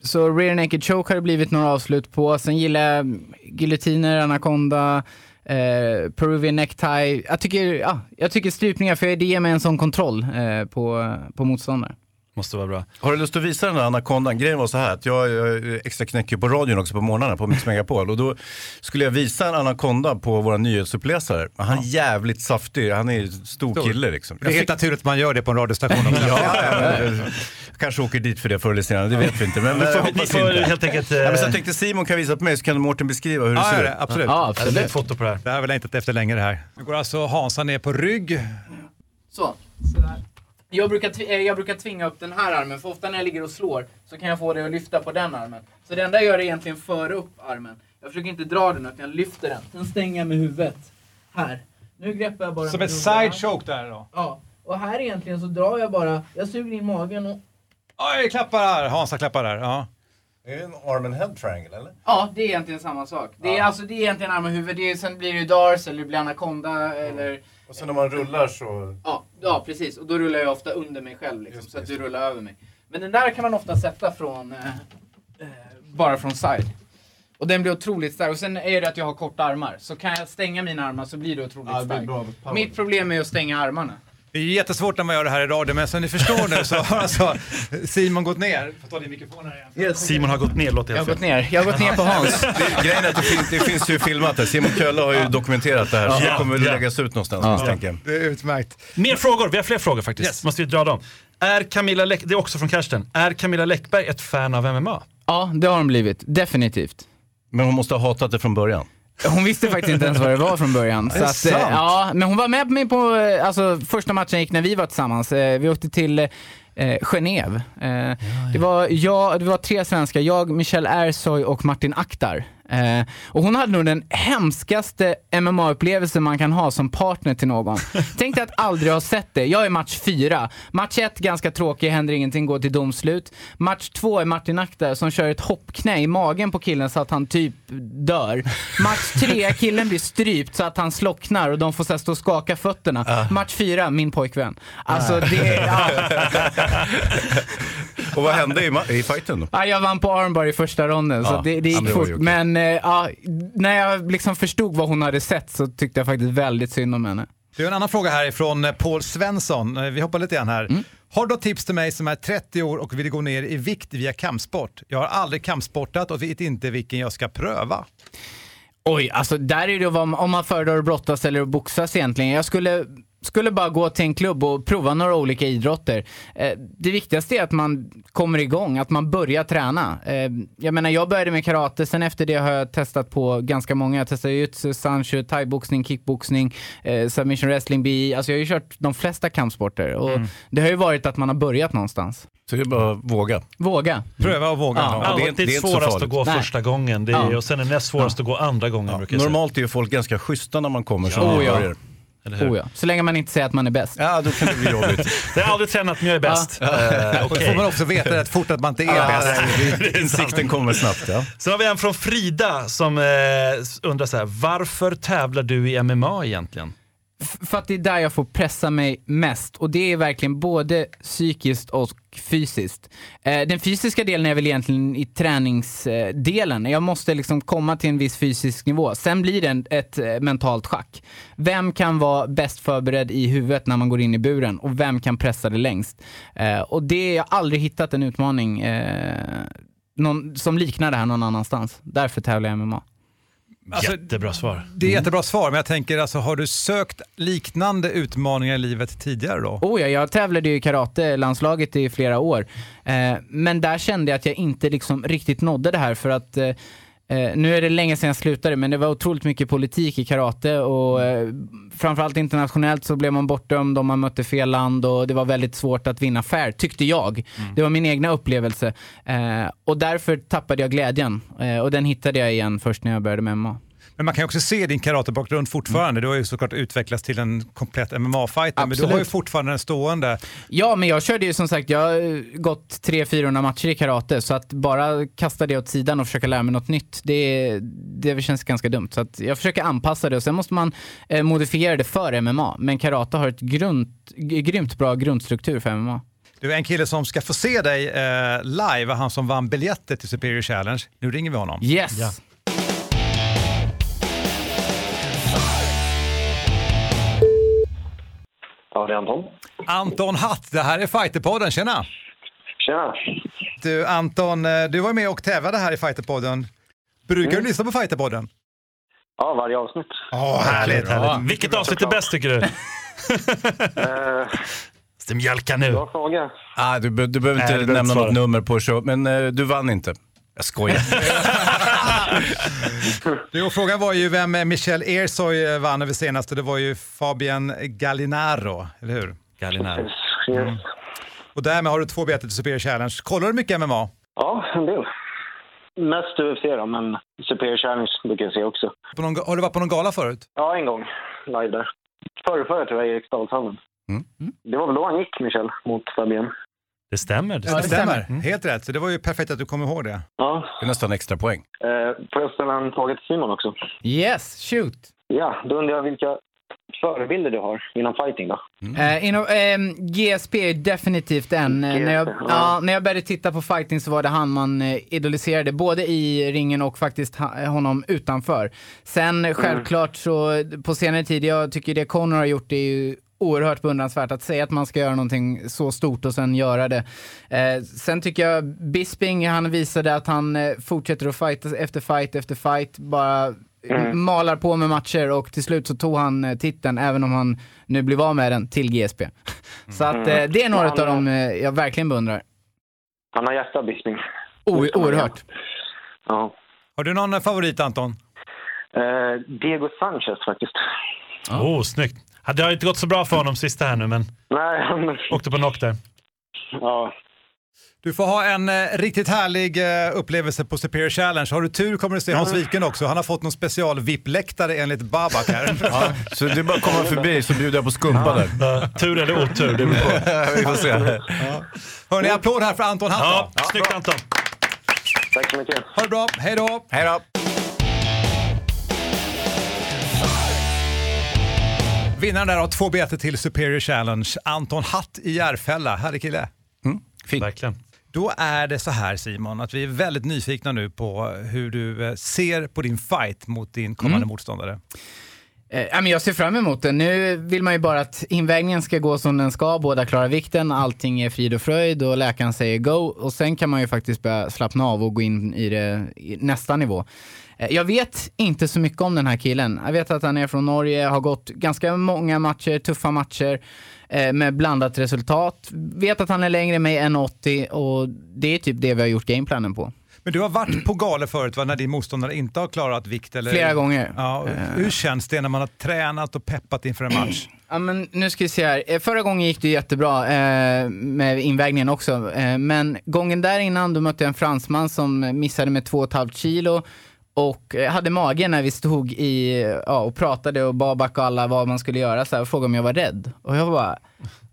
så rear naked choke har det blivit några avslut på. Sen gillar jag giljotiner, anaconda, eh, peruvian necktie. Jag tycker, ja, jag tycker strypningar, för det ger mig en sån kontroll eh, på, på motståndare. Måste vara bra. Har du lust att visa den där anakondan? Grejen var så här att jag är extra knäcker på radion också på morgnarna på Mix Megapol och då skulle jag visa en anakonda på våra nyhetsuppläsare. Han är jävligt saftig, han är stor, Stor. kille liksom. Det är helt naturligt att man gör det på en radiostation. Ja, jag kanske åker dit för det förr eller senare, det vet vi inte. Men, men jag får, hoppas får inte. helt enkelt... eh, Ja, men så jag tänkte Simon kan visa på mig så kan Mårten beskriva hur det ser ut. absolut. Ja, det blir ett absolut. foto på det här. Det här har vi längtat efter länge det här. Nu går alltså Hansa ner på rygg. Så. Jag brukar, eh, jag brukar tvinga upp den här armen, för ofta när jag ligger och slår så kan jag få det att lyfta på den armen. Så det enda jag gör är egentligen föra upp armen. Jag försöker inte dra den, utan jag lyfter den. Sen stänger jag med huvudet. Här. Nu greppar jag bara Som ett side choke där då. Ja. Och här egentligen så drar jag bara, jag suger in magen och... Oj, klappar här. Hansa klappar där. Ja. Är det en arm and head triangle eller? Ja, det är egentligen samma sak. Det är, alltså, det är egentligen arm och huvud. Det är, sen blir det ju dars eller det blir anaconda eller... Och sen när man rullar så... Ja, ja, precis. Och då rullar jag ofta under mig själv liksom, så att du rullar över mig. Men den där kan man ofta sätta från... Eh, eh, bara från side. Och den blir otroligt stark. Och sen är det att jag har korta armar. Så kan jag stänga mina armar så blir det otroligt Ja, det starkt. Mitt problem är att stänga armarna. Det är jättesvåort när man gör det här i radio, men som ni förstår nu så har alltså Simon gått ner. Får ta din mikrofon här igen. Simon har gått ner, låter Jag jag har gått ner. Jag har gått ner på Hans. Det, grejen är att det finns, det finns ju filmat det. Simon Kölle har ju dokumenterat det här. Så Ja. det kommer väl Ja. läggas ut någonstans Ja. misstänker jag. Det är utmärkt. Mer frågor, vi har fler frågor faktiskt. Måste vi dra dem. Är Camilla Läck, det är också från Karsten. Är Camilla Läckberg ett fan av MMA? Ja, det har hon blivit. Definitivt. Men hon måste ha hatat det från början. Hon visste faktiskt inte ens vad det var från början. Så att, eh, ja, men hon var med mig på, eh, alltså första matchen gick när vi var tillsammans. Eh, Vi åkte till eh, Genève. Eh, Det, var jag, det var tre svenskar, jag, Michel Ersoy och Martin Akhtar. Eh, och hon hade nog den hemskaste MMA-upplevelsen man kan ha som partner till någon. Tänk dig att aldrig ha sett det. Jag är match fyra. Match ett, ganska tråkig, händer ingenting, går till domslut. Match två är Martin Akhtar som kör ett hoppknä i magen på killen så att han typ dör. Match tre, killen blir strypt så att han slocknar och de får så stå och skaka fötterna. Match fyra, min pojkvän. Alltså det... Ja. Och vad hände i, i fighten då? Ja, jag vann på armbar i första ronden, Ja, så det, det gick men fort. okej. Men eh, ja, när jag liksom förstod vad hon hade sett så tyckte jag faktiskt väldigt synd om henne. Det är en annan fråga här ifrån eh, Paul Svensson. Eh, Vi hoppar lite grann här. Mm. Har du något tips till mig som är 30 år och vill gå ner i vikt via kampsport? Jag har aldrig kampsportat och vet inte vilken jag ska pröva. Oj, alltså där är det om man föredrar att brottas eller att boxas egentligen. Jag skulle, skulle bara gå till en klubb och prova några olika idrotter. Eh, det viktigaste är att man kommer igång, att man börjar träna. Eh, jag menar, jag började med karate, sen efter det har jag testat på ganska många. Jag testade jujutsu, sancho, thaiboxning, kickboxning, eh, submission wrestling, BI. Alltså jag har ju kört de flesta kampsporter och Mm. det har ju varit att man har börjat någonstans. Så det är bara att våga. Våga. Pröva och våga. Ja. Ja, det är det, inte- är svårast att gå Nej. första gången det är, Ja. och sen är det näst svårast att gå andra gången. Normalt är ju folk ganska schyssta när man kommer som Oh, ja. nybörjare. Eller hur? Oh, ja. Så länge man inte säger att man är bäst. Ja, då kan det bli jobbigt. Jag har aldrig tränat men jag är bäst. Eh, Och då får man också veta rätt fort att man inte är Ja, bäst. Insikten kommer snabbt. Ja. Sen har vi en från Frida som eh, undrar så här, varför tävlar du i MMA egentligen? För att det är där jag får pressa mig mest och det är verkligen både psykiskt och fysiskt. Eh, den fysiska delen är väl egentligen i träningsdelen. Jag måste liksom komma till en viss fysisk nivå. Sen blir det en, ett eh, mentalt schack. Vem kan vara bäst förberedd i huvudet när man går in i buren och vem kan pressa det längst? Eh, och det, jag har aldrig hittat en utmaning eh, någon, som liknar det här någon annanstans. Därför tävlar jag i MMA. Alltså, Jättebra svar. Det är jättebra svar, men jag tänker alltså, har du sökt liknande utmaningar i livet tidigare då? Oh ja, jag tävlade ju i karate-landslaget i flera år. Eh, men där kände jag att jag inte liksom riktigt nådde det här för att eh, eh, nu är det länge sedan jag slutade, men det var otroligt mycket politik i karate och eh, framförallt internationellt så blev man bortdömd om man mötte fel land och det var väldigt svårt att vinna fair, tyckte jag. Det var min egna upplevelse. Eh, och därför tappade jag glädjen eh, och den hittade jag igen först när jag började med MMA. Men man kan ju också se din karatebakgrund fortfarande. Du har ju såklart utvecklats till en komplett MMA-fighter, men du har ju fortfarande den stående. Ja, men jag körde ju som sagt, jag har gått 300-400 matcher i karate, så att bara kasta det åt sidan och försöka lära mig något nytt, det, det känns ganska dumt. Så att jag försöker anpassa det och sen måste man eh, modifiera det för MMA. Men karate har ett grund, grymt bra grundstruktur för MMA. Du är en kille som ska få se dig eh, live, han som vann biljetter till Superior Challenge. Nu ringer vi honom. Yes! Ja. Ja, det är Anton. Anton Hatt, det här är Fighterpodden. Tjena! Tjena! Du Anton, eh, du var med och tävlade här i Fighterpodden. Brukar du lyssna på Fighterpodden? Ja, varje avsnitt. Åh, härligt, härligt. Vilket avsnitt är bäst tycker du? Eh, Måste mjölka nu. bra fråga. Ah, du, be- du behöver Nej, inte du behöver nämna inte något nummer på show, men eh, du vann inte. Jag skojar. Du, och frågan var ju vem Michel Ersoy eh, vann över senaste. Det var ju Fabian Gallinaro, eller hur? Gallinaro. Yes. Och därmed har du två biljetter till Superior Challenge. Kollar du mycket MMA? Ja, en del. Mest UFC då, men Superior Challenge brukar jag se också. På någon, har du varit på någon gala förut? Ja, en gång. Live där. Förra, förra tror jag, i Eriksdalshallen. Det var väl då han gick, Michel, mot Fabian. Det stämmer. Det Ja, det stämmer. stämmer. Helt rätt. Så det var ju perfekt att du kom ihåg det. Ja. Det är nästan extra poäng. Eh, får jag ställa en fråga till Simon också? Yes, shoot. Ja, då undrar jag vilka förebilder du har inom fighting då? Eh, inom, ehm, GSP är definitivt en. Eh, när, jag, GSP, ja. ja, när jag började titta på fighting så var det han man eh, idoliserade, både i ringen och faktiskt ha, honom utanför. Sen självklart så på senare tid, jag tycker det Conor har gjort är ju oerhört beundransvärt. Att säga att man ska göra någonting så stort och sen göra det. Eh, sen tycker jag Bisping, han visade att han eh, fortsätter att fighta efter fight efter fight. Bara Mm. malar på med matcher och till slut så tog han eh, titeln, även om han nu blev av med den, till GSP. Så att Mm. eh, det är några av dem eh, jag verkligen beundrar. Han har hjärta, Bisping. O- oerhört. Ja. Har du någon favorit Anton? Eh, Diego Sanchez faktiskt. Oh, snyggt. Det har inte gått så bra för honom sista här nu, men Nej, han... åkte på knock där. Ja. Du får ha en eh, riktigt härlig eh, upplevelse på Superior Challenge. Har du tur kommer du se Hans Wiklund också. Han har fått någon special VIP-läktare enligt Babak här. Ja, så det är bara att komma förbi så bjuder jag på skumpa där. Ja, tur eller otur, det beror på. Vi får se. Hörni, applåd här för Anton Hatt. Ja, snyggt Anton. Tack så mycket. Ha det bra, hej då! Hej då! Vinnaren där har två biljetter till Superior Challenge. Anton Hatt i Järfälla. Härlig kille. Fint. Verkligen. Då är det så här Simon, att vi är väldigt nyfikna nu på hur du eh, ser på din fight mot din kommande Mm. motståndare. Eh, ja, men jag ser fram emot det. Nu vill man ju bara att invägningen ska gå som den ska, båda klarar vikten, allting är frid och fröjd och läkaren säger go. Och sen kan man ju faktiskt börja slappna av och gå in i det i nästa nivå. Eh, Jag vet inte så mycket om den här killen. Jag vet att han är från Norge, har gått ganska många matcher, tuffa matcher eh, med blandat resultat. Vet att han är längre med 1,80 och det är typ det vi har gjort gameplanen på. Men du har varit på galor förut va, när din motståndare inte har klarat vikt? Eller? Flera gånger. Ja, hur känns det när man har tränat och peppat inför en match? Ja, men nu ska vi se här. Eh, Förra gången gick det jättebra eh, med invägningen också. Eh, men gången där innan då mötte jag en fransman som missade med 2,5 kilo och eh, hade mage när vi stod i, ja, och pratade och Babak och alla vad man skulle göra så här, och frågade om jag var rädd. Och jag bara,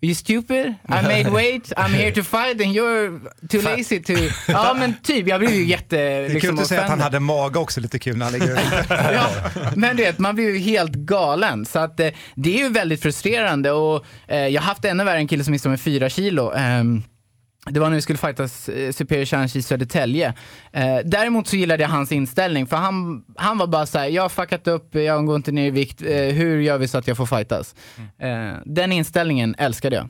Are you stupid? I made weight, I'm here to fight and you're too lazy to... Ja men typ, jag blev ju jätte... Det är liksom, kul att säga att han hade mage också, lite kul när han ligger ja, men du vet, man blir ju helt galen. Så att, eh, det är ju väldigt frustrerande och eh, jag har haft ännu värre en kille som missade med fyra kilo. Ehm, det var när vi skulle fightas eh, Superior Challenge i Södertälje. Eh, däremot så gillade jag hans inställning, för han, han var bara så här: jag har fuckat upp, jag går inte ner i vikt, eh, hur gör vi så att jag får fightas? Eh, den inställningen älskade jag.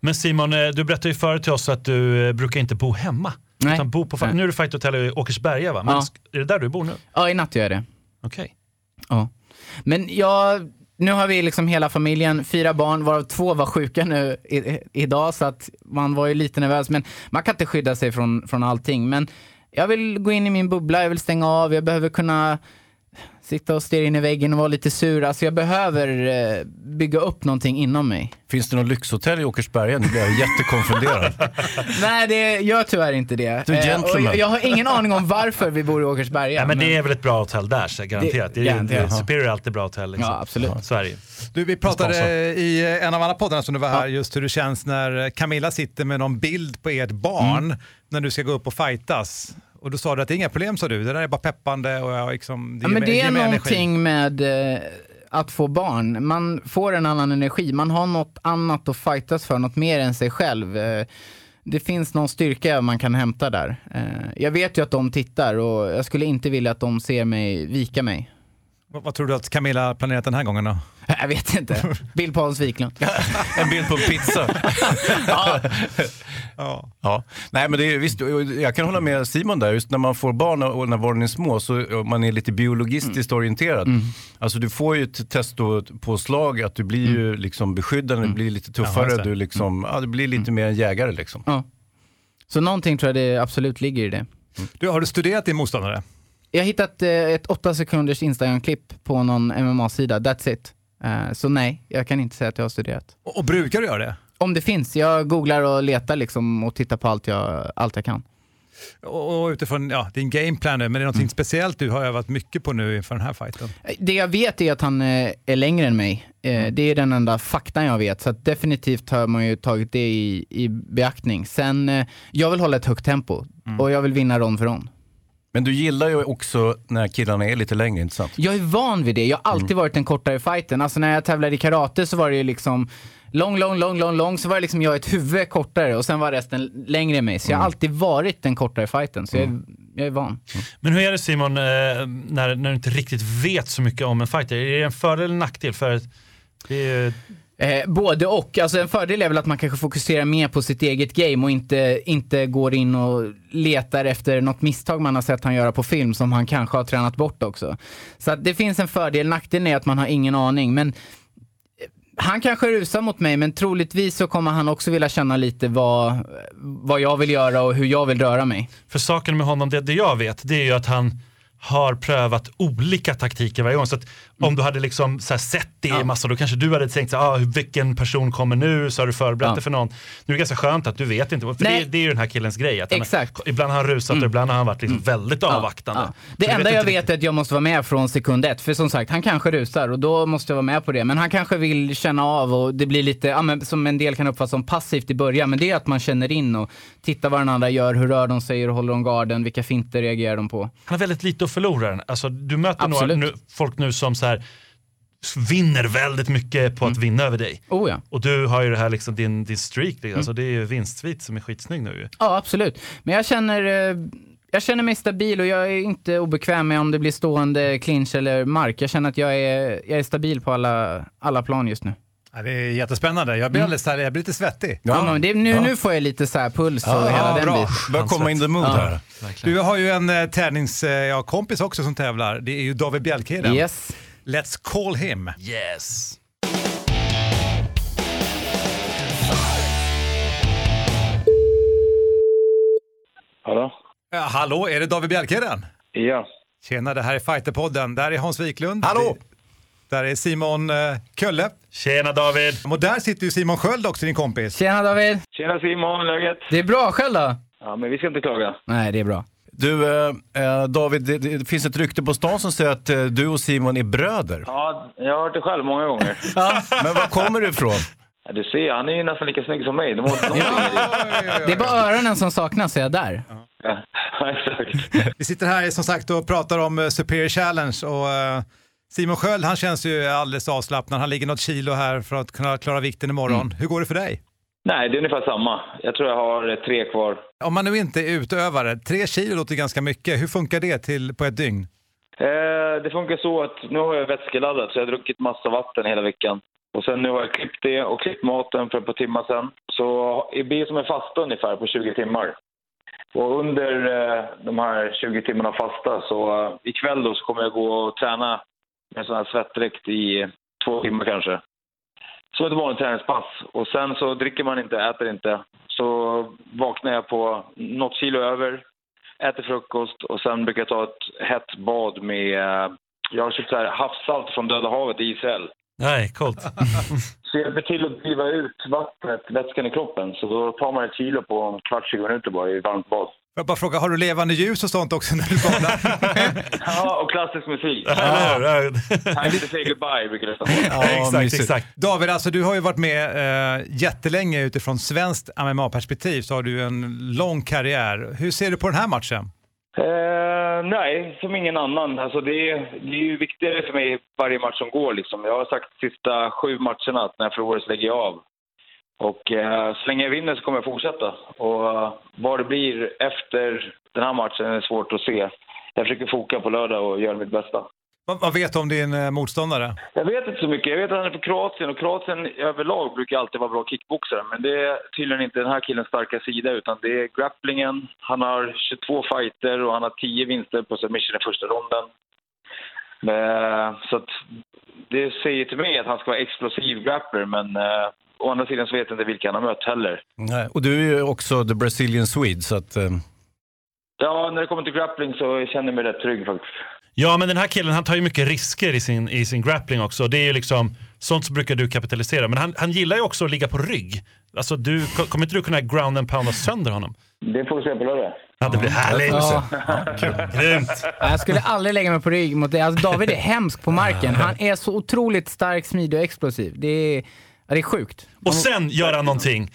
Men Simon, eh, du berättade ju förut till oss att du eh, brukar inte bo hemma. Nej. Utan bo på, Nej. nu är du Fight Hotel i Åkersberga va? Men Ja. är det där du bor nu? Ja, i natt gör jag det. Okej. Ja. Men jag, nu har vi liksom hela familjen, fyra barn, varav två var sjuka nu i, idag, så att man var ju lite nervös. Men man kan inte skydda sig från, från allting. Men jag vill gå in i min bubbla, jag vill stänga av, jag behöver kunna sitta och stirra in i väggen och vara lite sur. Alltså jag behöver eh, bygga upp någonting inom mig. Finns det något lyxhotell i Åkersberga? Nu blir jag jättekonfunderad. Nej, det gör tyvärr inte det. Du Eh, gentleman. jag, jag har ingen aning om varför vi bor i Åkersberga. Ja, men det är väl ett bra hotell där, så garanterat. Det, är ju- garanterat. det, Superior är alltid bra hotell. Liksom. Ja, absolut. Sverige. Du, vi pratade i en av alla poddarna som du var här just hur det känns när Camilla sitter med någon bild på ert barn Mm. när du ska gå upp och fightas. Och då sa du att det är inga problem sa du, det där är bara peppande och jag liksom, det Ja, men det är någonting med eh, att få barn. Man får en annan energi. Man har något annat att fightas för, något mer än sig själv. Eh, det finns någon styrka man kan hämta där. Eh, jag vet ju att de tittar och jag skulle inte vilja att de ser mig vika mig. Vad, vad tror du att Camilla planerat den här gången då? Jag vet inte. Bild på Hans Wiklund. En bild på en pizza. ja. Ja. Ja. Nej, men det är, visst, jag kan hålla med Simon där, just när man får barn och när barnen är små så man är lite biologistiskt orienterad. Alltså du får ju ett testopåslag att du blir ju liksom beskyddande, du blir lite tuffare, det. du, liksom, ja, du blir lite mer en jägare liksom. Ja. Så någonting tror jag det absolut ligger i det. Du, har du studerat din motståndare? Jag har hittat eh, ett åtta sekunders Instagram-klipp på någon MMA-sida, that's it. Eh, så nej, jag kan inte säga att jag har studerat. Och, och brukar du göra det? Om det finns. Jag googlar och letar liksom och tittar på allt jag, allt jag kan. Och, och utifrån ja, din gameplan nu, men är det någonting Mm. speciellt du har övat mycket på nu inför den här fighten? Det jag vet är att han eh, är längre än mig. Eh, Det är den enda faktan jag vet, så definitivt har man ju tagit det i, i beaktning. Sen, eh, jag vill hålla ett högt tempo och jag vill vinna rond för rond. Men du gillar ju också när killarna är lite längre, inte sant? Jag är van vid det. Jag har alltid varit den kortare fighten. Alltså när jag tävlade i karate så var det ju liksom lång, lång, lång, lång, lång. Så var det liksom jag ett huvud kortare och sen var resten längre än mig. Så jag har alltid varit den kortare fighten. Så jag, är, jag är van. Men hur är det Simon, eh, när, när du inte riktigt vet så mycket om en fighter? Är det en fördel eller nackdel? För det är ju... Eh, både och. Alltså en fördel är väl att man kanske fokuserar mer på sitt eget game och inte, inte går in och letar efter något misstag man har sett han göra på film som han kanske har tränat bort också. Så att det finns en fördel. Nackdelen är att man har ingen aning. Men eh, han kanske rusar mot mig, men troligtvis så kommer han också vilja känna lite vad, vad jag vill göra och hur jag vill röra mig. För saken med honom, det, det jag vet, det är ju att han har prövat olika taktiker varje gång. Så att om du hade liksom sett det i massor, då kanske du hade tänkt så här, ah, vilken person kommer nu, så har du förberett Ja. dig för någon. Nu är det ganska skönt att du vet inte, för det, det är ju den här killens grej. Att han, Exakt. Ibland har han rusat och ibland har han varit liksom väldigt avvaktande. Ja. Det enda vet jag vet är att jag måste vara med från sekund ett. För som sagt, han kanske rusar och då måste jag vara med på det. Men han kanske vill känna av och det blir lite, ja, men, som en del kan uppfatta som passivt i början. Men det är att man känner in och tittar vad den andra gör, hur rör de sig, hur håller de garden, vilka finter reagerar de på. Han har väldigt lite att förlora. Alltså, du möter några, Absolut. nu, folk nu som så här, vinner väldigt mycket på att vinna över dig. Oh ja. Och du har ju det här liksom, din, din streak, liksom. alltså, det är ju vinstsvit som är skitsnygg nu. Ja, absolut. Men jag känner, eh, jag känner mig stabil och jag är inte obekväm med om det blir stående clinch eller mark. Jag känner att jag är, jag är stabil på alla, alla plan just nu. Ja, det är jättespännande. Jag blir, Mm. alldeles, här- jag blir lite svettig. Ja, men det, nu, nu får jag lite så här puls och hela den bra. biten. Börjar komma in the mood Ja. här. Du har ju en eh, tävlingskompis eh, ja, kompis också som tävlar. Det är ju David Bjelkheden. Yes. Let's call him. Yes. Hallå? Ja, hallå, är det David Bjelkheden? Ja. Tjena, det här är Fighterpodden. Där är Hans Wiklund. Hallå! Det- Där är Simon eh, Kölle. Tjena David! Och där sitter ju Simon Sköld också, din kompis. Tjena David! Tjena Simon, läget? Det är bra, själv då? Ja, men vi ska inte klaga. Nej, det är bra. Du, eh, eh, David, det, det finns ett rykte på stan som säger att eh, du och Simon är bröder. Ja, jag har hört det själv många gånger. Men var kommer du ifrån? Ja, du ser, han är ju nästan lika snygg som mig. De måste, de Det är bara öronen som saknas, så är jag där. ja, exakt. Vi sitter här som sagt och pratar om eh, Superior Challenge och eh, Simon Sköld han känns ju alldeles avslappnad. Han ligger något kilo här för att kunna klara vikten imorgon. Mm. Hur går det för dig? Nej, det är ungefär samma. Jag tror jag har eh, tre kvar. Om man nu inte är utövare, tre kilo låter ganska mycket. Hur funkar det till på ett dygn? Eh, det funkar så att nu har jag vätskeladdat så jag har druckit massa vatten hela veckan. Och sen nu har jag klippt det och klippt maten för ett par timmar sedan. Så det blir som en fasta ungefär på 20 timmar. Och under eh, de här 20 timmarna fasta så eh, ikväll då så kommer jag gå och träna med sån här svettdräkt i två timmar kanske. Som ett vanligt träningspass. Och sen så dricker man inte, äter inte. Så vaknar jag på något kilo över, äter frukost och sen brukar jag ta ett hett bad med... Jag har köpt så här havssalt från Döda havet i Israel. Nej, coolt. Så jag hjälper till att driva ut vattnet, vätskan i kroppen. Så då tar man ett kilo på en kvart, 20 minuter bara i varmt bad. Jag bara fråga, har du levande ljus och sånt också när du badar? Ja, och klassisk musik. Hur? Time to say goodbye brukar det stå. exakt, mysigt. exakt. David, alltså du har ju varit med eh, jättelänge utifrån svenskt MMA-perspektiv så har du en lång karriär. Hur ser du på den här matchen? Eh, nej, som ingen annan. Alltså det, är, det är ju viktigare för mig varje match som går. Liksom. Jag har sagt de sista sju matcherna att när jag förlorar så lägger jag av. Och eh, så länge jag vinner så kommer jag fortsätta. Och eh, vad det blir efter den här matchen är svårt att se. Jag försöker foka på lördag och göra mitt bästa. Vad, vad vet du om din eh, motståndare? Jag vet inte så mycket. Jag vet att han är från Kroatien och Kroatien överlag brukar alltid vara bra kickboxare. Men det är tydligen inte den här killens starka sida utan det är grapplingen. Han har 22 fighter och han har 10 vinster på submission i första ronden. Eh, Så att det säger till mig att han ska vara explosiv grappler men eh, å andra sidan så vet jag inte vilka han har mött heller. Nej, och du är ju också the Brazilian Swede, så att... Eh, Ja, när det kommer till grappling så känner jag mig rätt trygg faktiskt. Ja, men den här killen han tar ju mycket risker i sin, i sin grappling också. Det är ju liksom Sånt så brukar du kapitalisera. Men han, han gillar ju också att ligga på rygg. Alltså, du, kommer inte du kunna ground and pounda sönder honom? Det får vi se på lördag. Ja, det blir härligt. Ja. Grymt. Jag skulle aldrig lägga mig på rygg mot det. Alltså David är hemsk på marken. Han är så otroligt stark, smidig och explosiv. Det är, ja, det är sjukt. Och sen gör han någonting.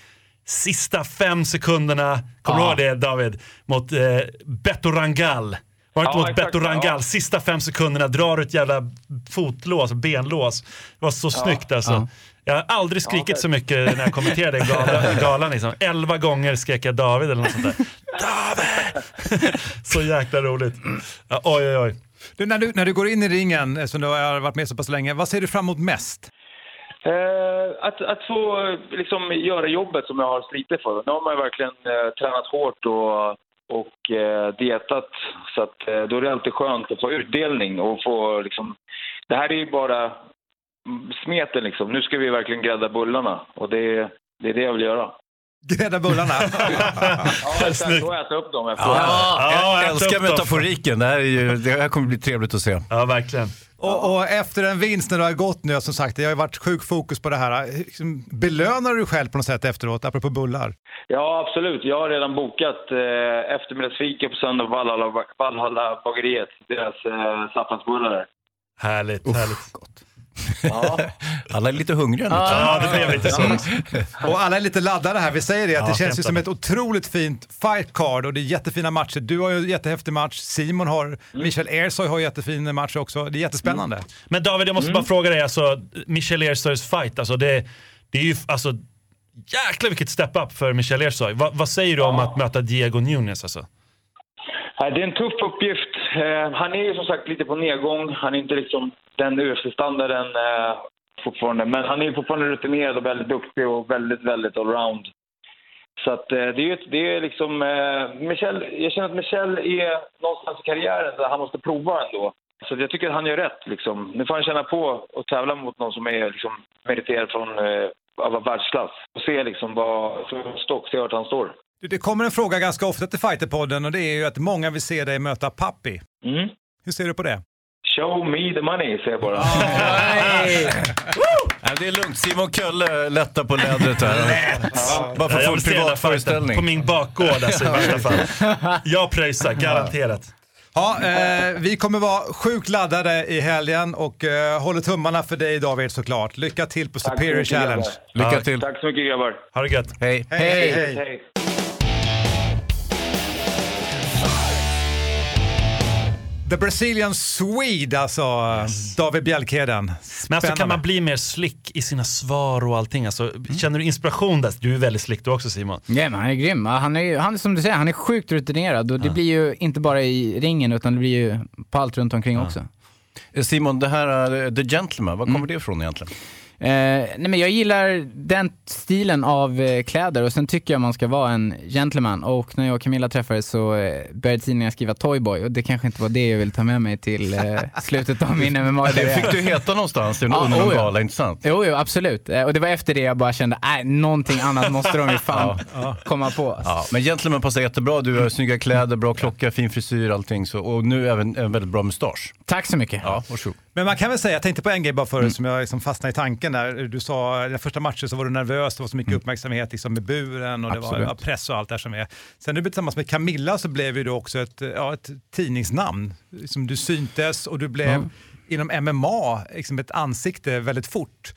Sista fem sekunderna, kommer du Ja. ihåg det David? Mot eh, Beto Rangal. Var det Ja, mot Beto Rangal? ja. Sista fem sekunderna drar ett jävla fotlås, benlås. Det var så snyggt alltså. Ja. Jag har aldrig skrikit så mycket när jag kommenterade galan. galan liksom. Elva gånger skrek jag David eller något sånt där. David! så jäkla roligt. Ja, oj, oj, oj. Du, när, du, när du går in i ringen, eh, som du har varit med så pass länge, vad ser du fram emot mest? Eh, att, att få liksom, göra jobbet som jag har slitit för. Nu har man ju verkligen eh, tränat hårt och, och eh, dietat. Så att, eh, då är det alltid skönt att få utdelning och få liksom... Det här är ju bara smeten liksom. Nu ska vi verkligen grädda bullarna och det, det är det jag vill göra. Grädda bullarna? Ja, exakt. Och äta upp dem efteråt. jag ät älskar upp dem. metaforiken. Det här, är ju, det här kommer bli trevligt att se. Ja, verkligen. Och, och efter en vinst när du har gått nu, som sagt, det har ju varit sjuk fokus på det här. Liksom, belönar du dig själv på något sätt efteråt, apropå bullar? Ja, absolut. Jag har redan bokat eh, eftermiddagsfika på söndag på Valhalla, Valhalla bageriet. Deras eh, saffransbullar. Härligt, härligt. Ja. Alla är lite hungriga nu. Ja, det blev lite så. Och alla är lite laddade här. Vi säger det, att Ja, det känns ju som ett otroligt fint fight card och det är jättefina matcher. Du har ju en jättehäftig match, Simon har, Michel Ersoy har en jättefin match också. Det är jättespännande. Men David, jag måste bara fråga dig, alltså, Michel Ersoys fight, alltså, det, det är ju alltså, jäklar vilket step-up för Michel Ersoy. Va, vad säger du om att möta Diego Nunes? Alltså? Eh, det är en tuff uppgift. Eh, han är ju som sagt lite på nedgång. Han är inte liksom den UFC-standarden eh, fortfarande. Men han är fortfarande rutinerad och väldigt duktig och väldigt, väldigt allround. Så att det är ju det är liksom... Michel, jag känner att Michel är någonstans i karriären där han måste prova ändå. Så jag tycker att han gör rätt liksom. Nu får han känna på och tävla mot någon som är liksom meriterad från eh, av världsklass. Och se liksom vad... Så stock, se vart han står. Det kommer en fråga ganska ofta till Fighterpodden och det är ju att många vill se dig möta Pappi. Mm. Hur ser du på det? Show me the money, säger jag bara. Nej, det är lugnt. Simon Kölle lättar på lädret här. Bara för jag att här privat föreställning. På min bakgård alltså, i värsta fall. Jag pröjsar, garanterat. Ja, eh, vi kommer vara sjukt laddade i helgen och eh, håller tummarna för dig David såklart. Lycka till på Superior mycket, Challenge. grabbar. Lycka till. Tack så mycket grabbar. Ha det gött. Hej. Hej, Hej. Hej. The Brazilian Swede alltså, David Bjälkheden. Men alltså, kan man bli mer slick i sina svar och allting? Alltså, Känner du inspiration där? Du är väldigt slick du också Simon. Ja, men han är grym. Ja, Han är, han som du säger, han är sjukt rutinerad och det blir ju inte bara i ringen utan det blir ju på allt runt omkring också. Eh, Simon, det här The Gentleman, var kommer det ifrån egentligen? Eh, nej men jag gillar den stilen av eh, kläder och sen tycker jag man ska vara en gentleman. Och när jag och Camilla träffades så eh, började tidningen skriva Toyboy och det kanske inte var det jag ville ta med mig till eh, slutet av min mma Det fick du heta någonstans under Ja, någon oh gala, inte sant? Jo, jo, absolut. Eh, och det var efter det jag bara kände, nej, någonting annat måste de ju fan komma på. Ja, men Gentleman passar jättebra. Du har snygga kläder, bra klocka, fin frisyr, allting. Så, och nu även en väldigt bra mustasch. Tack så mycket. Ja, varsågod. Men man kan väl säga, jag tänkte på en grej bara förut som jag liksom fastnade i tanken där. Du sa, den första matchen så var du nervös, det var så mycket uppmärksamhet liksom med buren och det var Absolut. press och allt det som är. Sen när du blev tillsammans med Camilla så blev ju du också ett, ja, ett tidningsnamn. Liksom, du syntes och du blev inom MMA liksom ett ansikte väldigt fort.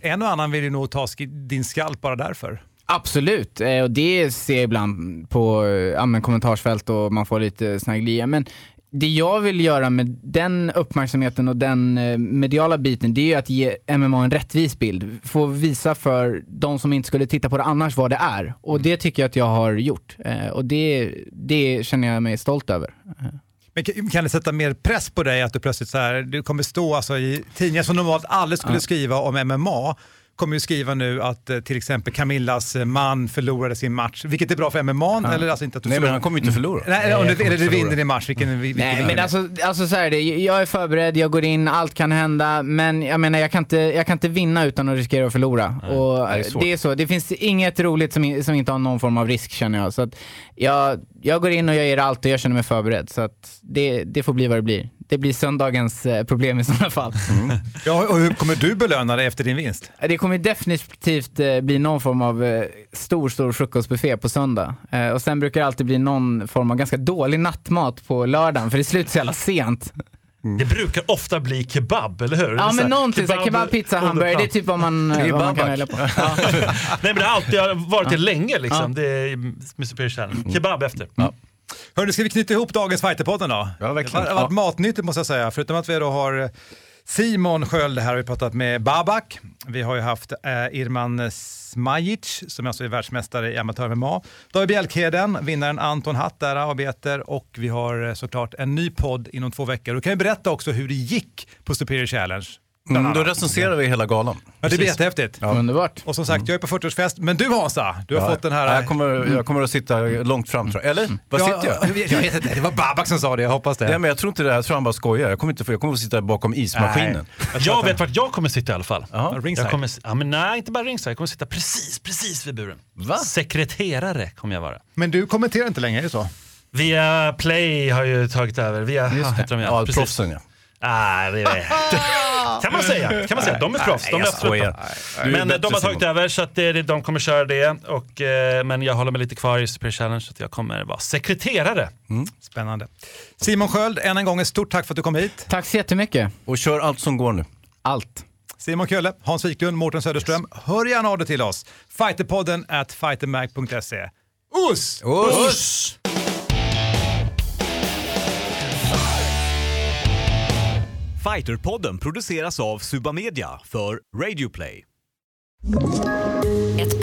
En och annan vill ju nog ta sk- din skalp bara därför. Absolut, eh, och det ser jag ibland på ja, men kommentarsfält och man får lite snagglia. Men det jag vill göra med den uppmärksamheten och den eh, mediala biten, det är ju att ge MMA en rättvis bild. Få visa för de som inte skulle titta på det annars vad det är. Och det tycker jag att jag har gjort. Eh, Och det, det känner jag mig stolt över. Men kan- det sätta mer press på dig att du plötsligt så här, du kommer stå alltså i tidningar som normalt aldrig skulle skriva om MMA, kommer ju skriva nu att eh, till exempel Camillas eh, man förlorade sin match, vilket är bra för MMA, eller alltså inte att du Nej, men han kommer ju inte förlora. Nej, Nej, eller inte du vinner din match, vilken, vilken Nej, men alltså, alltså så här är det. Jag är förberedd, jag går in, allt kan hända, men jag menar jag kan inte, jag kan inte vinna utan att riskera att förlora. och det är svårt. det är så. Det finns inget roligt som, som inte har någon form av risk känner jag. Så att jag, jag går in och jag ger allt och jag känner mig förberedd. Så att det, det får bli vad det blir. Det blir söndagens eh, problem i sådana fall. Ja, och hur kommer du belöna dig efter din vinst? Det kommer definitivt eh, bli någon form av eh, stor, stor frukostbuffé på söndag. Och sen brukar det alltid bli någon form av ganska dålig nattmat på lördagen, för det slutar så jävla sent. Det brukar ofta bli kebab, eller hur? Ja, men här, någonting såhär, kebab, pizza, hamburgare, det är typ vad man, vad man kan välja på. Ja. Nej men det har alltid varit det Ja. länge liksom. Ja. Det är Superior Challenge. Kebab efter. Hörni, ska vi knyta ihop dagens Fighterpodden då? Ja, verkligen. Det har varit matnyttigt måste jag säga, förutom att vi då har Simon Sköld här har vi pratat med Babak. Vi har ju haft eh, Irman Smajic som alltså är världsmästare i amatör-MMA. David Bjälkheden, vinnaren Anton Hatt där av Beter och vi har eh, såklart en ny podd inom två veckor. Du kan ju berätta också hur det gick på Superior Challenge. Mm, då recenserar vi hela galan. Ja, det blir jättehäftigt. Underbart. Och som sagt, jag är på 40-årsfest, men du Hansa, du har Ja, fått den här... Jag kommer, jag kommer att sitta långt fram tror jag. Eller? Var Ja, sitter jag? jag vet- jag vet inte, det var Babak som sa det, jag hoppas det. Ja, men jag tror inte det, jag tror han bara skojar. Jag kommer, inte, jag kommer att sitta bakom ismaskinen. Jag vet vart jag kommer sitta i alla fall. ringside. Jag kommer, ja, men nej, inte bara ringside. Jag kommer sitta precis, precis vid buren. Va? Sekreterare kommer jag vara. Men du kommenterar inte längre, är det så? Via Play har ju tagit över. Via, Just det. heter de Ja, Precis. proffsen ja. Det är... kan man säga. Kan man säga. De är proffs. De är absolut Men de har tagit över så att det, de kommer köra det. Och, eh, men jag håller mig lite kvar i Super Challenge så att jag kommer vara sekreterare. Spännande. Simon Sköld, än en gång ett stort tack för att du kom hit. Tack så jättemycket. Och kör allt som går nu. Allt. Simon Kölle, Hans Wiklund, Mårten Söderström. Hör gärna av dig till oss. Fighterpodden at fightermag.se. Us! Us! Fighterpodden produceras av Subamedia för Radio Play.